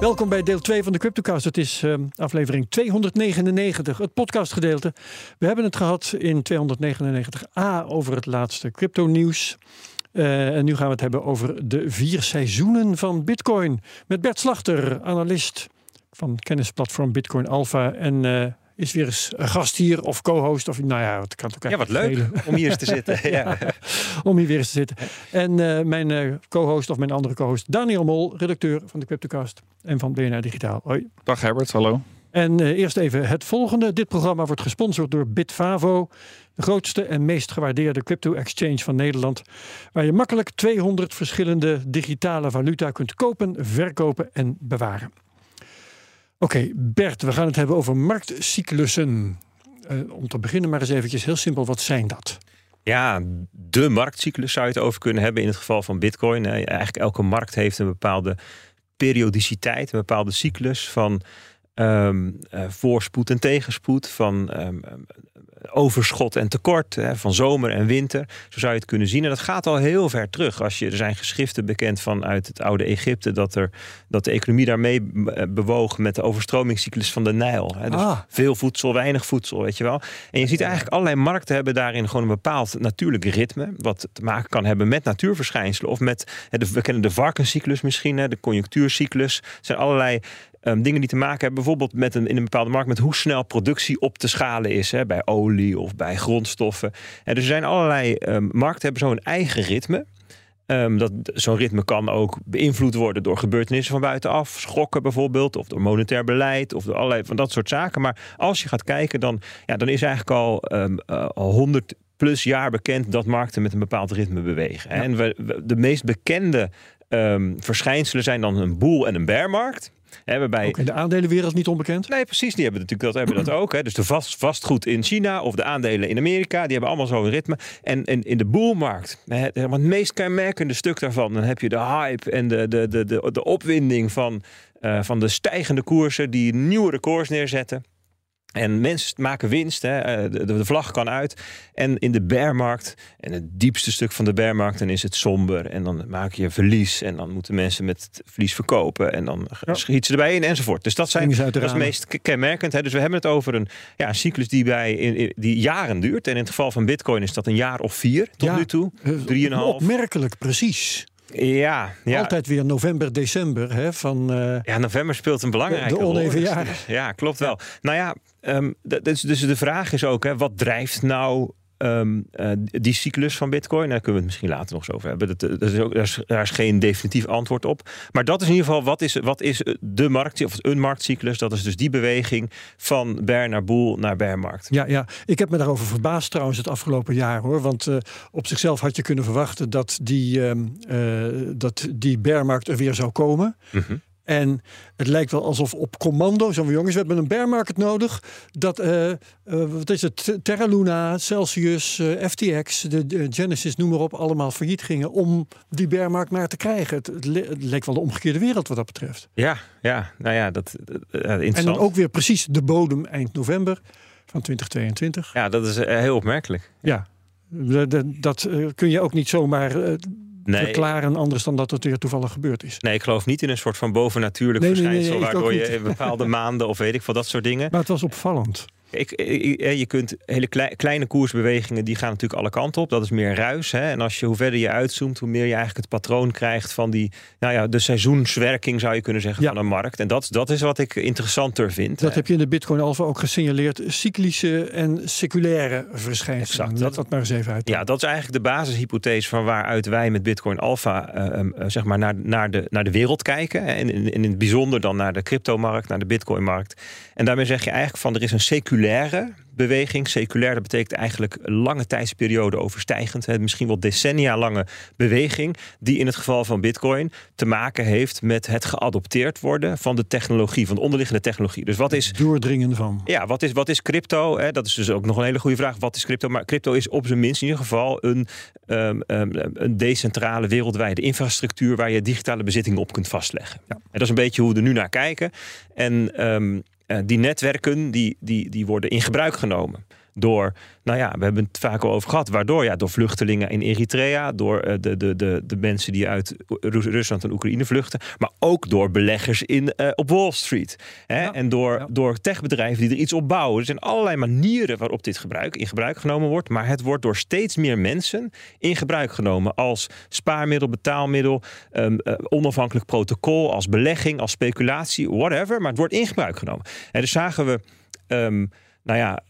Welkom bij deel 2 van de CryptoCast. Het is uh, aflevering 299, het podcastgedeelte. We hebben het gehad in 299a over het laatste crypto-nieuws. Uh, en nu gaan we het hebben over de vier seizoenen van Bitcoin. Met Bert Slachter, analist van kennisplatform Bitcoin Alpha. En uh, is weer eens een gast hier of co-host. Of nou ja, het kan ook Ja, wat leuk om hier eens te zitten. ja. om hier weer eens te zitten. En uh, mijn uh, co-host of mijn andere co-host Daniel Mol, redacteur van de Cryptocast en van BNR Digitaal. Hoi. Dag Herbert, hallo. En uh, eerst even het volgende. Dit programma wordt gesponsord door Bitfavo, de grootste en meest gewaardeerde crypto-exchange van Nederland, waar je makkelijk 200 verschillende digitale valuta kunt kopen, verkopen en bewaren. Oké, Bert, we gaan het hebben over marktcyclussen. Uh, om te beginnen maar eens eventjes heel simpel, wat zijn dat? Ja, de marktcyclus zou je het over kunnen hebben in het geval van Bitcoin. Eigenlijk elke markt heeft een bepaalde periodiciteit, een bepaalde cyclus van um, uh, voorspoed en tegenspoed, van um, overschot en tekort, hè, van zomer en winter. Zo zou je het kunnen zien. En dat gaat al heel ver terug. Als je, er zijn geschriften bekend vanuit het oude Egypte dat, er, dat de economie daarmee bewoog met de overstromingscyclus van de Nijl. Hè. Dus ah. Veel voedsel, weinig voedsel, weet je wel. En je ziet eigenlijk allerlei markten hebben daarin gewoon een bepaald natuurlijk ritme. Wat te maken kan hebben met natuurverschijnselen. Of met, hè, de, we kennen de varkenscyclus misschien, hè, de conjunctuurcyclus. Er zijn allerlei Um, dingen die te maken hebben bijvoorbeeld met een, in een bepaalde markt met hoe snel productie op te schalen is. Hè, bij olie of bij grondstoffen. En dus er zijn allerlei um, markten hebben zo een eigen ritme. Um, dat, zo'n ritme kan ook beïnvloed worden door gebeurtenissen van buitenaf. Schokken bijvoorbeeld, of door monetair beleid, of door allerlei van dat soort zaken. Maar als je gaat kijken, dan, ja, dan is eigenlijk al um, uh, al 100 plus jaar bekend dat markten met een bepaald ritme bewegen. Ja. En we, we, de meest bekende um, verschijnselen zijn dan een boel- en een bearmarkt. He, waarbij... Ook in de aandelenwereld niet onbekend? Nee, precies. Die hebben natuurlijk dat, hebben dat ook. Hè. Dus de vast, vastgoed in China of de aandelen in Amerika, die hebben allemaal zo'n ritme. En, en in de boelmarkt, het meest kenmerkende stuk daarvan, dan heb je de hype en de, de, de, de, de opwinding van, uh, van de stijgende koersen die nieuwe records neerzetten. En mensen maken winst, hè. De, de, vlag kan uit. En in de bearmarkt, en het diepste stuk van de bearmarkt, dan is het somber. En dan maak je verlies. En dan moeten mensen met het verlies verkopen. En dan ja. schieten ze erbij in enzovoort. Dus dat, zijn, dat is het meest kenmerkend. Hè. Dus we hebben het over een, ja, een cyclus die, bij, in, die jaren duurt. En in het geval van bitcoin is dat een jaar of vier tot ja, nu toe. Drieënhalf. Opmerkelijk, precies. Ja, ja. Altijd weer november, december. Hè, van, uh, ja, november speelt een belangrijke rol. De oneven jaren. Ja, klopt wel. Nou ja, um, dus, dus de vraag is ook, hè, wat drijft nou Um, uh, die cyclus van Bitcoin, daar kunnen we het misschien later nog eens over hebben. Dat, dat is ook, daar, is, daar, is, geen definitief antwoord op. Maar dat is in ieder geval wat is, wat is de markt, of een marktcyclus. Dat is dus die beweging van bear naar boel naar bearmarkt. Ja, ja, ik heb me daarover verbaasd trouwens het afgelopen jaar hoor. Want uh, op zichzelf had je kunnen verwachten dat die, um, uh, dat die bearmarkt er weer zou komen. Mm -hmm. En het lijkt wel alsof op commando, zo jongens, we hebben een bear market nodig. Dat, uh, uh, wat is het, Terra Luna, Celsius, uh, FTX, de, de, Genesis, noem maar op, allemaal failliet gingen om die bear market maar te krijgen. Het, het, le het, leek wel de omgekeerde wereld wat dat betreft. Ja, ja nou ja, dat interessant. En dan ook weer precies de bodem eind november van 2022. Ja, dat is heel opmerkelijk. Ja, dat kun je ook niet zomaar nee. verklaren anders dan dat het weer toevallig gebeurd is. Nee, ik geloof niet in een soort van bovennatuurlijk nee, verschijnsel... Nee, waardoor je in bepaalde maanden of weet ik veel dat soort dingen... Maar het was opvallend. Ik, ik, je kunt hele klei, kleine koersbewegingen, die gaan natuurlijk alle kanten op. Dat is meer ruis. Hè? En als je, hoe verder je uitzoomt, hoe meer je eigenlijk het patroon krijgt van die, nou ja, de seizoenswerking zou je kunnen zeggen ja. van een markt. En dat, dat is wat ik interessanter vind. Dat heb je in de Bitcoin Alpha ook gesignaleerd. Cyclische en seculaire verschijnselen. Exact. Let dat maar eens even uit. Ja, dat is eigenlijk de basishypothese van waaruit wij met Bitcoin Alpha uh, uh, zeg maar naar, naar, de, naar de wereld kijken. En in, in het bijzonder dan naar de cryptomarkt, naar de Bitcoin-markt. En daarmee zeg je eigenlijk van er is een seculaire seculaire beweging. Seculair, dat betekent eigenlijk lange tijdsperiode overstijgend. Hè, misschien wel decennia lange beweging. Die in het geval van Bitcoin te maken heeft met het geadopteerd worden van de technologie, van de onderliggende technologie. Dus wat is. Doordringen van. Ja, wat is, wat is crypto? Hè? Dat is dus ook nog een hele goede vraag. Wat is crypto? Maar crypto is op zijn minst in ieder geval een, um, een decentrale wereldwijde infrastructuur waar je digitale bezittingen op kunt vastleggen. Ja. En dat is een beetje hoe we er nu naar kijken. En um, uh, die netwerken die, die, die worden in gebruik genomen door, nou ja, we hebben het vaak al over gehad, waardoor ja, door vluchtelingen in Eritrea, door uh, de, de, de, de mensen die uit Rusland en Oekraïne vluchten, maar ook door beleggers in, uh, op Wall Street. Hè? Ja, en door, ja. door techbedrijven die er iets op bouwen. Er zijn allerlei manieren waarop dit gebruik, in gebruik genomen wordt, maar het wordt door steeds meer mensen in gebruik genomen als spaarmiddel, betaalmiddel, um, uh, onafhankelijk protocol, als belegging, als speculatie, whatever, maar het wordt in gebruik genomen. En dus zagen we. Um, nou ja,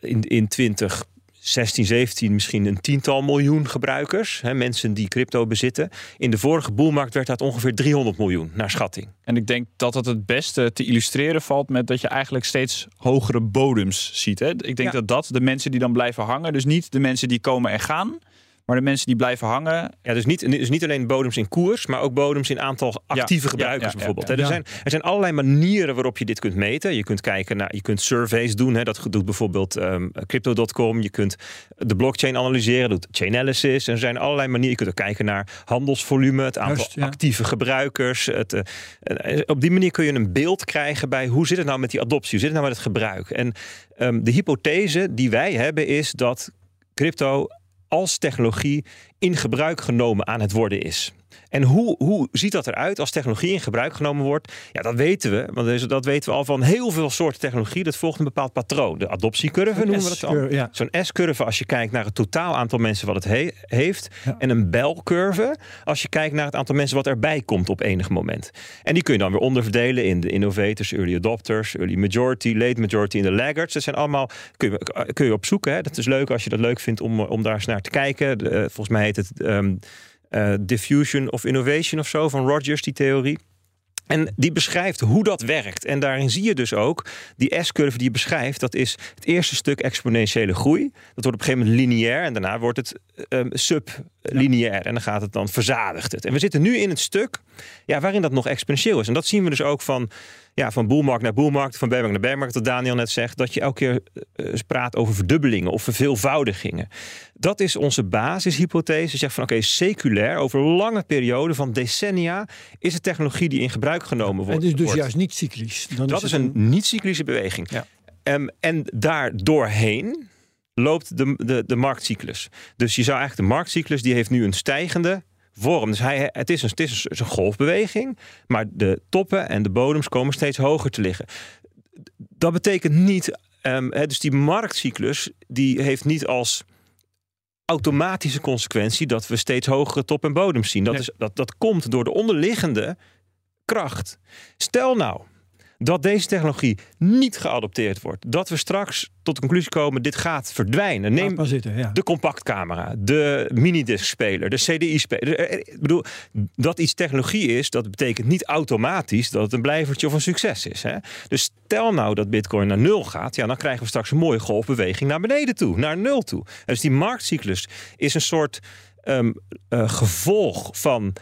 in, in 20, 16, 17 misschien een tiental miljoen gebruikers. Hè, mensen die crypto bezitten. In de vorige boelmarkt werd dat ongeveer 300 miljoen naar schatting. En ik denk dat het het beste te illustreren valt met dat je eigenlijk steeds hogere bodems ziet. Hè? Ik denk ja. dat dat de mensen die dan blijven hangen, dus niet de mensen die komen en gaan. Maar de mensen die blijven hangen. Ja, dus niet, dus niet alleen bodems in koers, maar ook bodems in aantal actieve ja, gebruikers ja, bijvoorbeeld. Er, zijn, er zijn allerlei manieren waarop je dit kunt meten. Je kunt kijken naar, je kunt surveys doen. Hè. Dat doet bijvoorbeeld um, Crypto.com. Je kunt de blockchain analyseren, doet Chainalysis. En er zijn allerlei manieren. Je kunt ook kijken naar handelsvolume, het aantal Just, actieve gebruikers. Het, uh, op die manier kun je een beeld krijgen bij hoe zit het nou met die adoptie, hoe zit het nou met het gebruik. En um, de hypothese die wij hebben is dat crypto als technologie in gebruik genomen aan het worden is. En hoe, hoe ziet dat eruit als technologie in gebruik genomen wordt? Ja, dat weten we. Want dat weten we al van heel veel soorten technologie. Dat volgt een bepaald patroon. De adoptiecurve noemen we dat dan. Ja. Zo'n S-curve als je kijkt naar het totaal aantal mensen wat het he heeft. Ja. En een belcurve als je kijkt naar het aantal mensen wat erbij komt op enig moment. En die kun je dan weer onderverdelen in de innovators, early adopters, early majority, late majority en de laggards. Dat zijn allemaal, kun je, kun je opzoeken. Hè? Dat is leuk als je dat leuk vindt om, om daar eens naar te kijken. De, volgens mij heet het... Um, uh, diffusion of innovation of zo van Rogers, die theorie. En die beschrijft hoe dat werkt. En daarin zie je dus ook die S-curve die je beschrijft. Dat is het eerste stuk exponentiële groei. Dat wordt op een gegeven moment lineair. En daarna wordt het um, sublineair. En dan gaat het dan verzadigt het. En we zitten nu in het stuk ja, waarin dat nog exponentieel is. En dat zien we dus ook van ja, van boelmarkt naar boelmarkt, van bijmarkt naar bijmarkt, wat Daniel net zegt, dat je elke keer uh, praat over verdubbelingen of verveelvoudigingen. Dat is onze basishypothese. Je zegt van oké, okay, seculair, over lange perioden van decennia, is het technologie die in gebruik genomen wordt. En is dus juist niet cyclisch. Dan dat is, een, een niet-cyclische beweging. Ja. Um, en daar doorheen loopt de, de, de marktcyclus. Dus je zou eigenlijk de marktcyclus, die heeft nu een stijgende vorm. Dus hij, het, is een, het is een golfbeweging, maar de toppen en de bodems komen steeds hoger te liggen. Dat betekent niet, um, dus die marktcyclus, die heeft niet als automatische consequentie dat we steeds hogere top- en bodems zien. Dat, nee. is, dat, dat komt door de onderliggende kracht. Stel nou dat deze technologie niet geadopteerd wordt. Dat we straks tot de conclusie komen, dit gaat verdwijnen. Neem maar zitten, ja. de compactcamera, de minidisc-speler, de CDI-speler. Ik bedoel, dat iets technologie is, dat betekent niet automatisch dat het een blijvertje of een succes is. Hè? Dus stel nou dat bitcoin naar nul gaat, ja, dan krijgen we straks een mooie golfbeweging naar beneden toe, naar nul toe. En dus die marktcyclus is een soort um, uh, gevolg van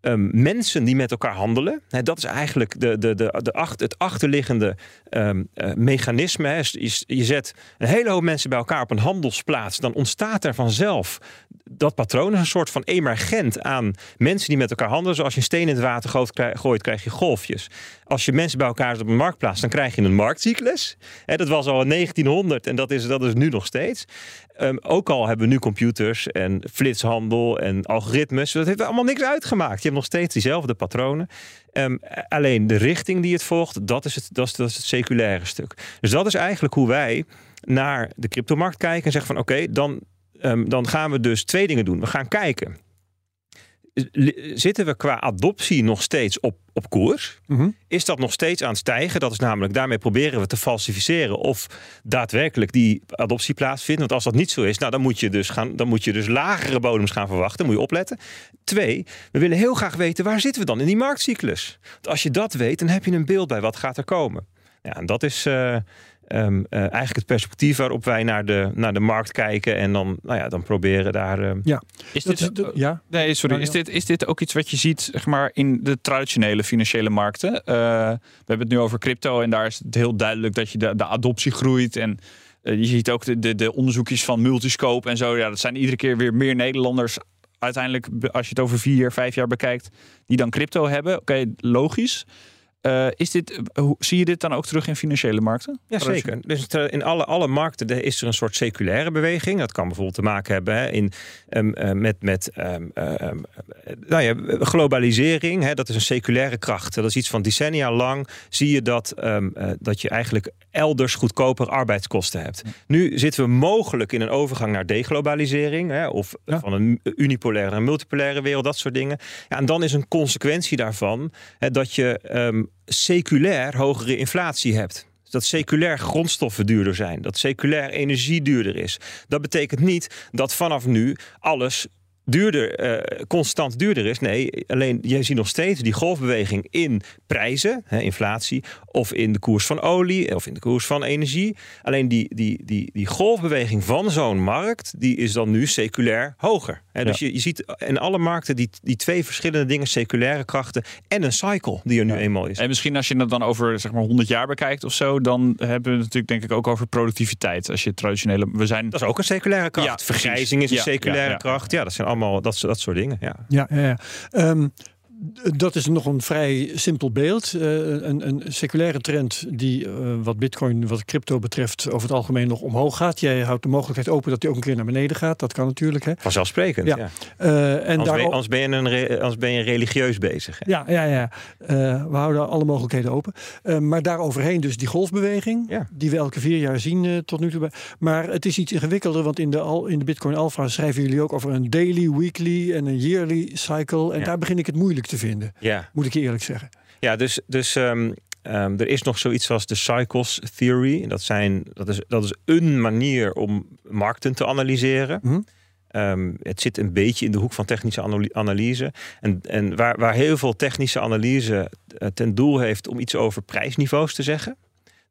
um, mensen die met elkaar handelen. Dat is eigenlijk de, de, de, de acht, het achterliggende um, uh, mechanisme. Hè. Je, zet een hele hoop mensen bij elkaar op een handelsplaats. Dan ontstaat er vanzelf dat patroon. Een soort van emergent aan mensen die met elkaar handelen. Zoals je een steen in het water gooit, krijg je golfjes. Als je mensen bij elkaar op een marktplaats, dan krijg je een marktcyclus. Dat was al in 1900 en dat is, dat is nu nog steeds. Um, ook al hebben we nu computers en flitshandel en algoritmes. Dat heeft allemaal niks uitgemaakt. Je hebt nog steeds diezelfde patronen. Um, alleen de richting die het volgt, dat is het, dat is, dat is het seculaire stuk. Dus dat is eigenlijk hoe wij naar de cryptomarkt kijken en zeggen van oké, dan, um, dan gaan we dus twee dingen doen. We gaan kijken zitten we qua adoptie nog steeds op, op koers? Mm -hmm. Is dat nog steeds aan het stijgen? Dat is namelijk, daarmee proberen we te falsificeren of daadwerkelijk die adoptie plaatsvindt. Want als dat niet zo is, nou, dan, moet je dus gaan, dan moet je dus lagere bodems gaan verwachten. Moet je opletten. Twee, we willen heel graag weten waar zitten we dan in die marktcyclus? Want als je dat weet, dan heb je een beeld bij wat gaat er komen. Ja, en dat is. Uh, ehm, eh, eigenlijk het perspectief waarop wij naar de, naar de markt kijken en dan, nou ja, dan proberen daar. ehm, Ja, Is dit, is, ja. Nee, sorry. Nou, Is, dit, is dit ook iets wat je ziet zeg maar, in de traditionele financiële markten? Eh, we hebben het nu over crypto en daar is het heel duidelijk dat je de, de adoptie groeit. En eh, je ziet ook de, de, de onderzoekjes van Multiscope en zo. Ja, dat zijn iedere keer weer meer Nederlanders. Uiteindelijk, als je het over vier, vijf jaar bekijkt, die dan crypto hebben. Oké, logisch. Eh, is dit, hoe, zie je dit dan ook terug in financiële markten? Ja, zeker. Dus eh, in alle, alle markten is er een soort seculaire beweging. Dat kan bijvoorbeeld te maken hebben hè, in, ehm, eh, met, met ehm, eh, ehm, eh, nou ja, globalisering. Hè, dat is een seculaire kracht. Dat is iets van decennia lang. Zie je dat, dat je eigenlijk elders goedkoper arbeidskosten hebt. Nu zitten we mogelijk in een overgang naar deglobalisering. Hè, of Ja. van een unipolaire naar een multipolaire wereld, dat soort dingen. Ja, en dan is een consequentie daarvan hè, dat je seculair hogere inflatie hebt. Dat seculair grondstoffen duurder zijn. Dat seculair energie duurder is. Dat betekent niet dat vanaf nu alles duurder, eh, constant duurder is. Nee, alleen jij ziet nog steeds die golfbeweging in prijzen, hè, inflatie, of in de koers van olie, of in de koers van energie. Alleen die, die, die, die golfbeweging van zo'n markt, die is dan nu seculair hoger. Dus je, je ziet in alle markten die, die twee verschillende dingen, seculaire krachten en een cycle die er nu eenmaal is. En misschien als je het dan over zeg maar 100 jaar bekijkt of zo, dan hebben we het natuurlijk denk ik ook over productiviteit. Als je traditionele, we zijn Dat is ook een seculaire kracht. Ja. Vergrijzing is een seculaire ja, ja. kracht. Ja, dat zijn allemaal dat, dat soort dingen. Ja. Ja, ja, ja. Dat is nog een vrij simpel beeld. Eh, een, een seculaire trend die eh, wat bitcoin, wat crypto betreft, over het algemeen nog omhoog gaat. Jij houdt de mogelijkheid open dat die ook een keer naar beneden gaat. Dat kan natuurlijk. Hè. Vanzelfsprekend. Ja. Ja. Eh, en Anders, ben je, anders, ben je een re- anders ben je religieus bezig. Hè? Ja, ja, ja. We houden alle mogelijkheden open. Maar daaroverheen dus die golfbeweging, Ja. die we elke vier jaar zien tot nu toe. Maar het is iets ingewikkelder, want in de, al, in de Bitcoin Alpha schrijven jullie ook over een daily, weekly en een yearly cycle. En Ja. daar begin ik het moeilijk te vinden, Ja. moet ik je eerlijk zeggen. Ja, dus, dus ehm, ehm, er is nog zoiets als de cycles theory. Dat, zijn, dat, is, dat is een manier om markten te analyseren. Mhm. Ehm, het zit een beetje in de hoek van technische anal- analyse. En, en waar, waar heel veel technische analyse eh, ten doel heeft om iets over prijsniveaus te zeggen,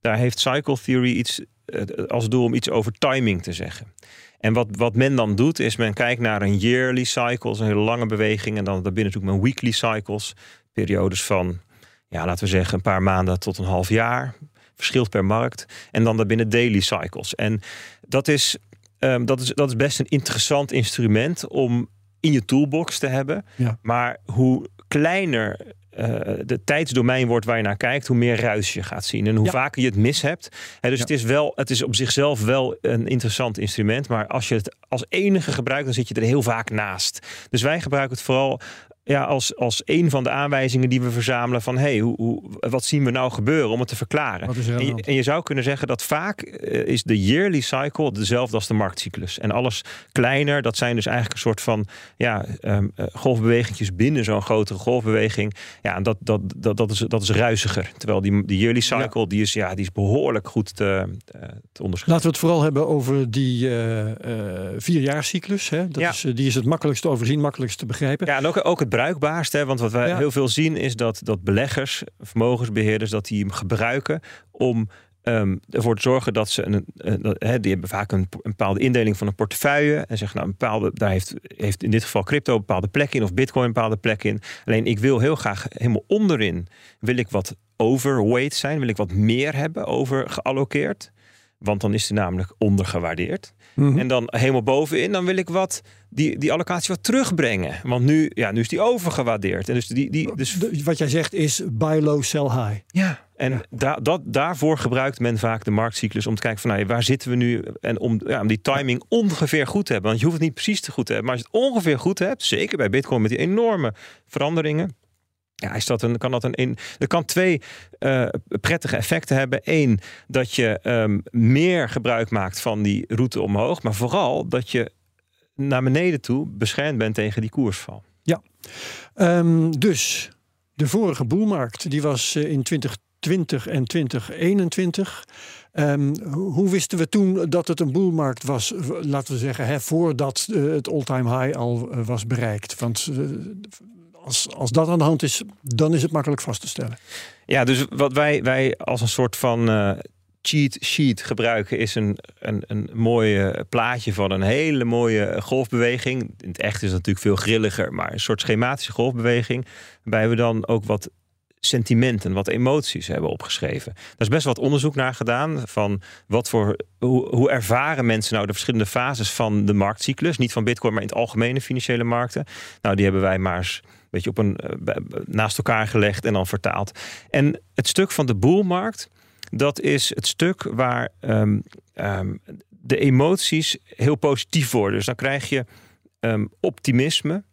daar heeft cycle theory iets eh, als doel om iets over timing te zeggen. En wat, wat men dan doet, is men kijkt naar een yearly cycle, een hele lange beweging. En dan daarbinnen natuurlijk mijn weekly cycles, periodes van, ja, laten we zeggen, een paar maanden tot een half jaar. Verschilt per markt. En dan daarbinnen daily cycles. En dat is, ehm, dat is, dat is best een interessant instrument om in je toolbox te hebben. Ja. Maar hoe kleiner de tijdsdomein wordt waar je naar kijkt, hoe meer ruis je gaat zien. En hoe Ja. vaker je het mis hebt. Dus Ja. het, is wel, het is op zichzelf wel een interessant instrument. Maar als je het als enige gebruikt, dan zit je er heel vaak naast. Dus wij gebruiken het vooral ja, als, als een van de aanwijzingen die we verzamelen van hey, hoe, hoe, wat zien we nou gebeuren om het te verklaren. Er En je, en je zou kunnen zeggen dat vaak eh, is de yearly cycle dezelfde als de marktcyclus. En alles kleiner, dat zijn dus eigenlijk een soort van ja, ehm, eh, golfbewegingjes binnen zo'n grotere golfbeweging. Ja, en dat, dat, dat, dat, is, dat is ruisiger. Terwijl die, die yearly cycle, die, is, ja, die is behoorlijk goed te, eh, te onderscheiden. Laten we het vooral hebben over die eh eh vierjaarscyclus. Hè? Dat Ja. is, die is het makkelijkst te overzien, makkelijkst te begrijpen. Ja, en ook, ook het bruikbaarste. Hè, want wat wij Ja. heel veel zien is dat, dat beleggers, vermogensbeheerders, dat die hem gebruiken om ehm, ervoor te zorgen dat ze een, een, die hebben vaak een, bepaalde indeling van een portefeuille en zeggen nou een bepaalde daar heeft, heeft in dit geval crypto een bepaalde plek in of bitcoin een bepaalde plek in. Alleen ik wil heel graag helemaal onderin wil ik wat overweight zijn, wil ik wat meer hebben over gealloceerd. Want dan is die namelijk ondergewaardeerd. Mhm. En dan helemaal bovenin, dan wil ik wat die, die allocatie wat terugbrengen. Want nu, ja, nu is die overgewaardeerd. En dus die, die, dus, wat jij zegt is buy low, sell high. ja. En da, dat, daarvoor gebruikt men vaak de marktcyclus om te kijken van nou, waar zitten we nu en om, ja, om die timing ongeveer goed te hebben. Want je hoeft het niet precies te goed te hebben, maar als je het ongeveer goed hebt, zeker bij Bitcoin met die enorme veranderingen. Ja, is dat kan dat een, een er kan twee eh, prettige effecten hebben. Eén, dat je ehm, meer gebruik maakt van die route omhoog, maar vooral dat je naar beneden toe beschermd bent tegen die koersval. Ehm, dus de vorige boelmarkt die was eh, in 2020 en 2021. Ehm, hoe wisten we toen dat het een boelmarkt was? Laten we zeggen, hè, voordat eh, het all-time high al was bereikt. Want als, als dat aan de hand is, dan is het makkelijk vast te stellen. Ja, dus wat wij, wij als een soort van eh, cheat sheet gebruiken is een, een, een mooie plaatje van een hele mooie golfbeweging. In het echt is het natuurlijk veel grilliger, maar een soort schematische golfbeweging. Waarbij we dan ook wat sentimenten, wat emoties hebben opgeschreven. Daar is best wat onderzoek naar gedaan van wat voor hoe, ervaren mensen nou de verschillende fases van de marktcyclus, niet van Bitcoin, maar in het algemene financiële markten. Nou, die hebben wij maar beetje op een eh, naast elkaar gelegd en dan vertaald. En het stuk van de boelmarkt, dat is het stuk waar um, um, de emoties heel positief worden. Dus dan krijg je um, optimisme,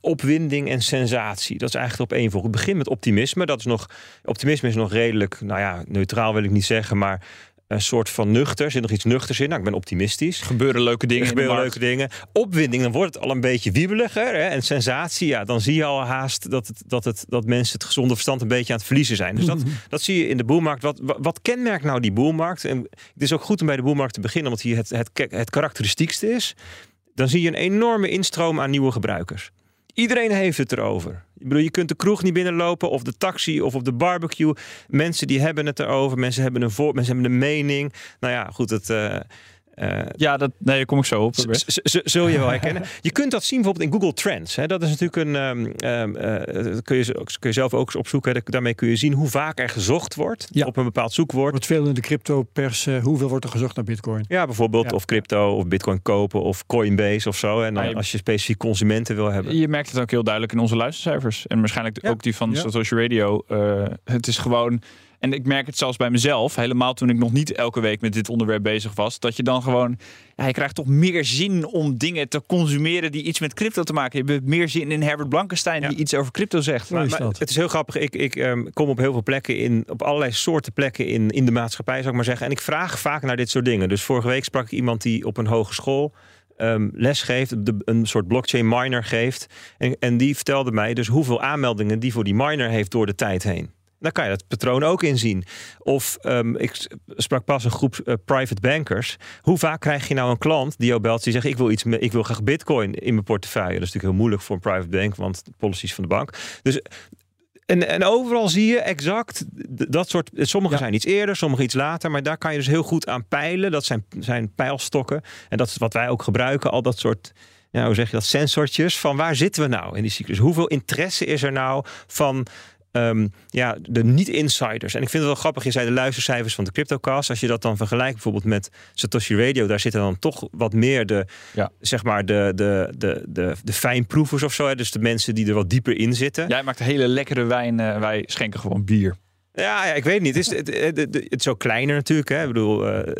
opwinding en sensatie. Dat is eigenlijk op één volg. Het begint met optimisme. Dat is nog, optimisme is nog redelijk, nou ja, neutraal wil ik niet zeggen, maar een soort van nuchter. Zit nog iets nuchters in? Nou, ik ben optimistisch. Gebeuren leuke dingen. Er gebeuren leuke dingen. Opwinding, dan wordt het al een beetje wiebeliger. Hè? En sensatie, ja, dan zie je al haast dat, het, dat, het, dat mensen het gezonde verstand een beetje aan het verliezen zijn. Dus dat, dat zie je in de boelmarkt. Wat, wat, kenmerkt nou die boelmarkt? En het is ook goed om bij de boelmarkt te beginnen, omdat hier het, het, het karakteristiekste is. Dan zie je een enorme instroom aan nieuwe gebruikers. Iedereen heeft het erover. Ik bedoel, je kunt de kroeg niet binnenlopen of de taxi of op de barbecue. Mensen die hebben het erover. Mensen hebben een voor, mensen hebben een mening. Nou ja, goed, het. Uh, uh, ja, dat, nee, daar kom ik zo op. Zul je wel herkennen. Je kunt dat zien bijvoorbeeld in Google Trends. Hè. Dat is natuurlijk een. Um, uh, kun, je, kun je zelf ook eens opzoeken. Daarmee kun je zien hoe vaak er gezocht wordt ja. op een bepaald zoekwoord. Wordt veel in de crypto-pers. hoeveel wordt er gezocht naar Bitcoin? Ja, bijvoorbeeld. Ja. Of crypto, of Bitcoin kopen, of Coinbase of zo. En dan, je, als je specifiek consumenten wil hebben. Je merkt het ook heel duidelijk in onze luistercijfers. En waarschijnlijk ook die van Social Radio. het is gewoon en ik merk het zelfs bij mezelf, helemaal toen ik nog niet elke week met dit onderwerp bezig was, dat je dan gewoon, ja, je krijgt toch meer zin om dingen te consumeren die iets met crypto te maken hebben. Je hebt meer zin in Herbert Blankenstein die iets over crypto zegt. Maar, maar het is heel grappig. Ik, ik um, kom op heel veel plekken in, op allerlei soorten plekken in, in de maatschappij, zou ik maar zeggen. En ik vraag vaak naar dit soort dingen. Dus vorige week sprak ik iemand die op een hogeschool um, les geeft, de, een soort blockchain miner geeft. En, en die vertelde mij dus hoeveel aanmeldingen die voor die miner heeft door de tijd heen. Dan kan je dat patroon ook inzien. Of um, ik sprak pas een groep uh, private bankers. Hoe vaak krijg je nou een klant die jou belt die zegt: Ik wil iets, ik wil graag Bitcoin in mijn portefeuille. Dat is natuurlijk heel moeilijk voor een private bank, want de policies van de bank. Dus en, en overal zie je exact dat soort. Sommige zijn iets eerder, sommige iets later. Maar daar kan je dus heel goed aan peilen. Dat zijn, zijn pijlstokken. En dat is wat wij ook gebruiken. Al dat soort. Ja, hoe zeg je dat? Sensortjes. Van waar zitten we nou in die cyclus? Hoeveel interesse is er nou van um, ja, de niet-insiders. En ik vind het wel grappig, je zei de luistercijfers van de CryptoCast. Als je dat dan vergelijkt bijvoorbeeld met Satoshi Radio, daar zitten dan toch wat meer de, ja. zeg maar, de, de, de, de, de fijnproevers of zo. Hè? Dus de mensen die er wat dieper in zitten. Jij maakt hele lekkere wijn, uh, wij schenken gewoon bier. Ja, ik weet niet. Het is, het, het, het, ook kleiner natuurlijk. Hè. Ik bedoel, uh,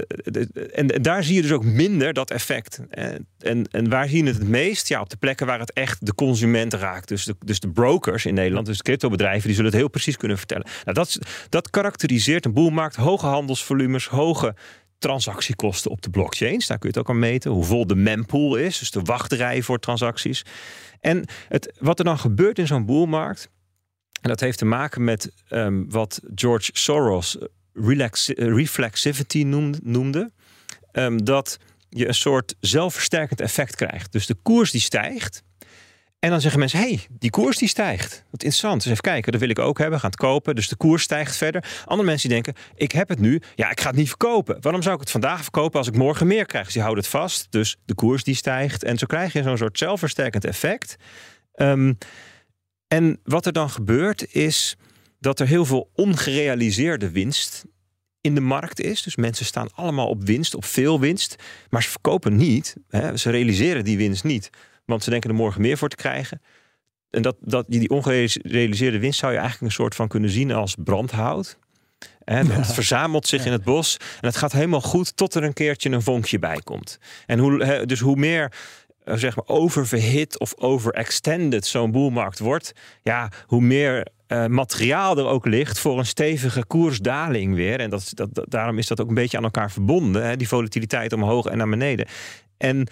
en, daar zie je dus ook minder dat effect. En, en, en waar zie je het het meest? Ja, op de plekken waar het echt de consument raakt. Dus de, dus de brokers in Nederland, dus de cryptobedrijven, die zullen het heel precies kunnen vertellen. Nou, dat, dat karakteriseert een boelmarkt. Hoge handelsvolumes, hoge transactiekosten op de blockchains. Daar kun je het ook aan meten. Hoe vol de mempool is, dus de wachtrij voor transacties. En het, wat er dan gebeurt in zo'n boelmarkt en dat heeft te maken met um, wat George Soros relax, reflexivity noemde. um, dat je een soort zelfversterkend effect krijgt. Dus de koers die stijgt. En dan zeggen mensen, hey, die koers die stijgt. Wat interessant. Dus even kijken, dat wil ik ook hebben. Gaan het kopen. Dus de koers stijgt verder. Andere mensen die denken, ik heb het nu. Ja, ik ga het niet verkopen. Waarom zou ik het vandaag verkopen als ik morgen meer krijg? Dus die houden het vast. Dus de koers die stijgt. En zo krijg je zo'n soort zelfversterkend effect. Um, en wat er dan gebeurt is dat er heel veel ongerealiseerde winst in de markt is. Dus mensen staan allemaal op winst, op veel winst. Maar ze verkopen niet. Hè. Ze realiseren die winst niet. Want ze denken er morgen meer voor te krijgen. En dat, dat, die ongerealiseerde winst zou je eigenlijk een soort van kunnen zien als brandhout. En het verzamelt zich in het bos. En het gaat helemaal goed tot er een keertje een vonkje bij komt. En hoe, dus hoe meer zeg maar oververhit of overextended zo'n boelmarkt wordt, ja, hoe meer uh, materiaal er ook ligt voor een stevige koersdaling weer. En dat, dat, daarom is dat ook een beetje aan elkaar verbonden, hè, die volatiliteit omhoog en naar beneden. En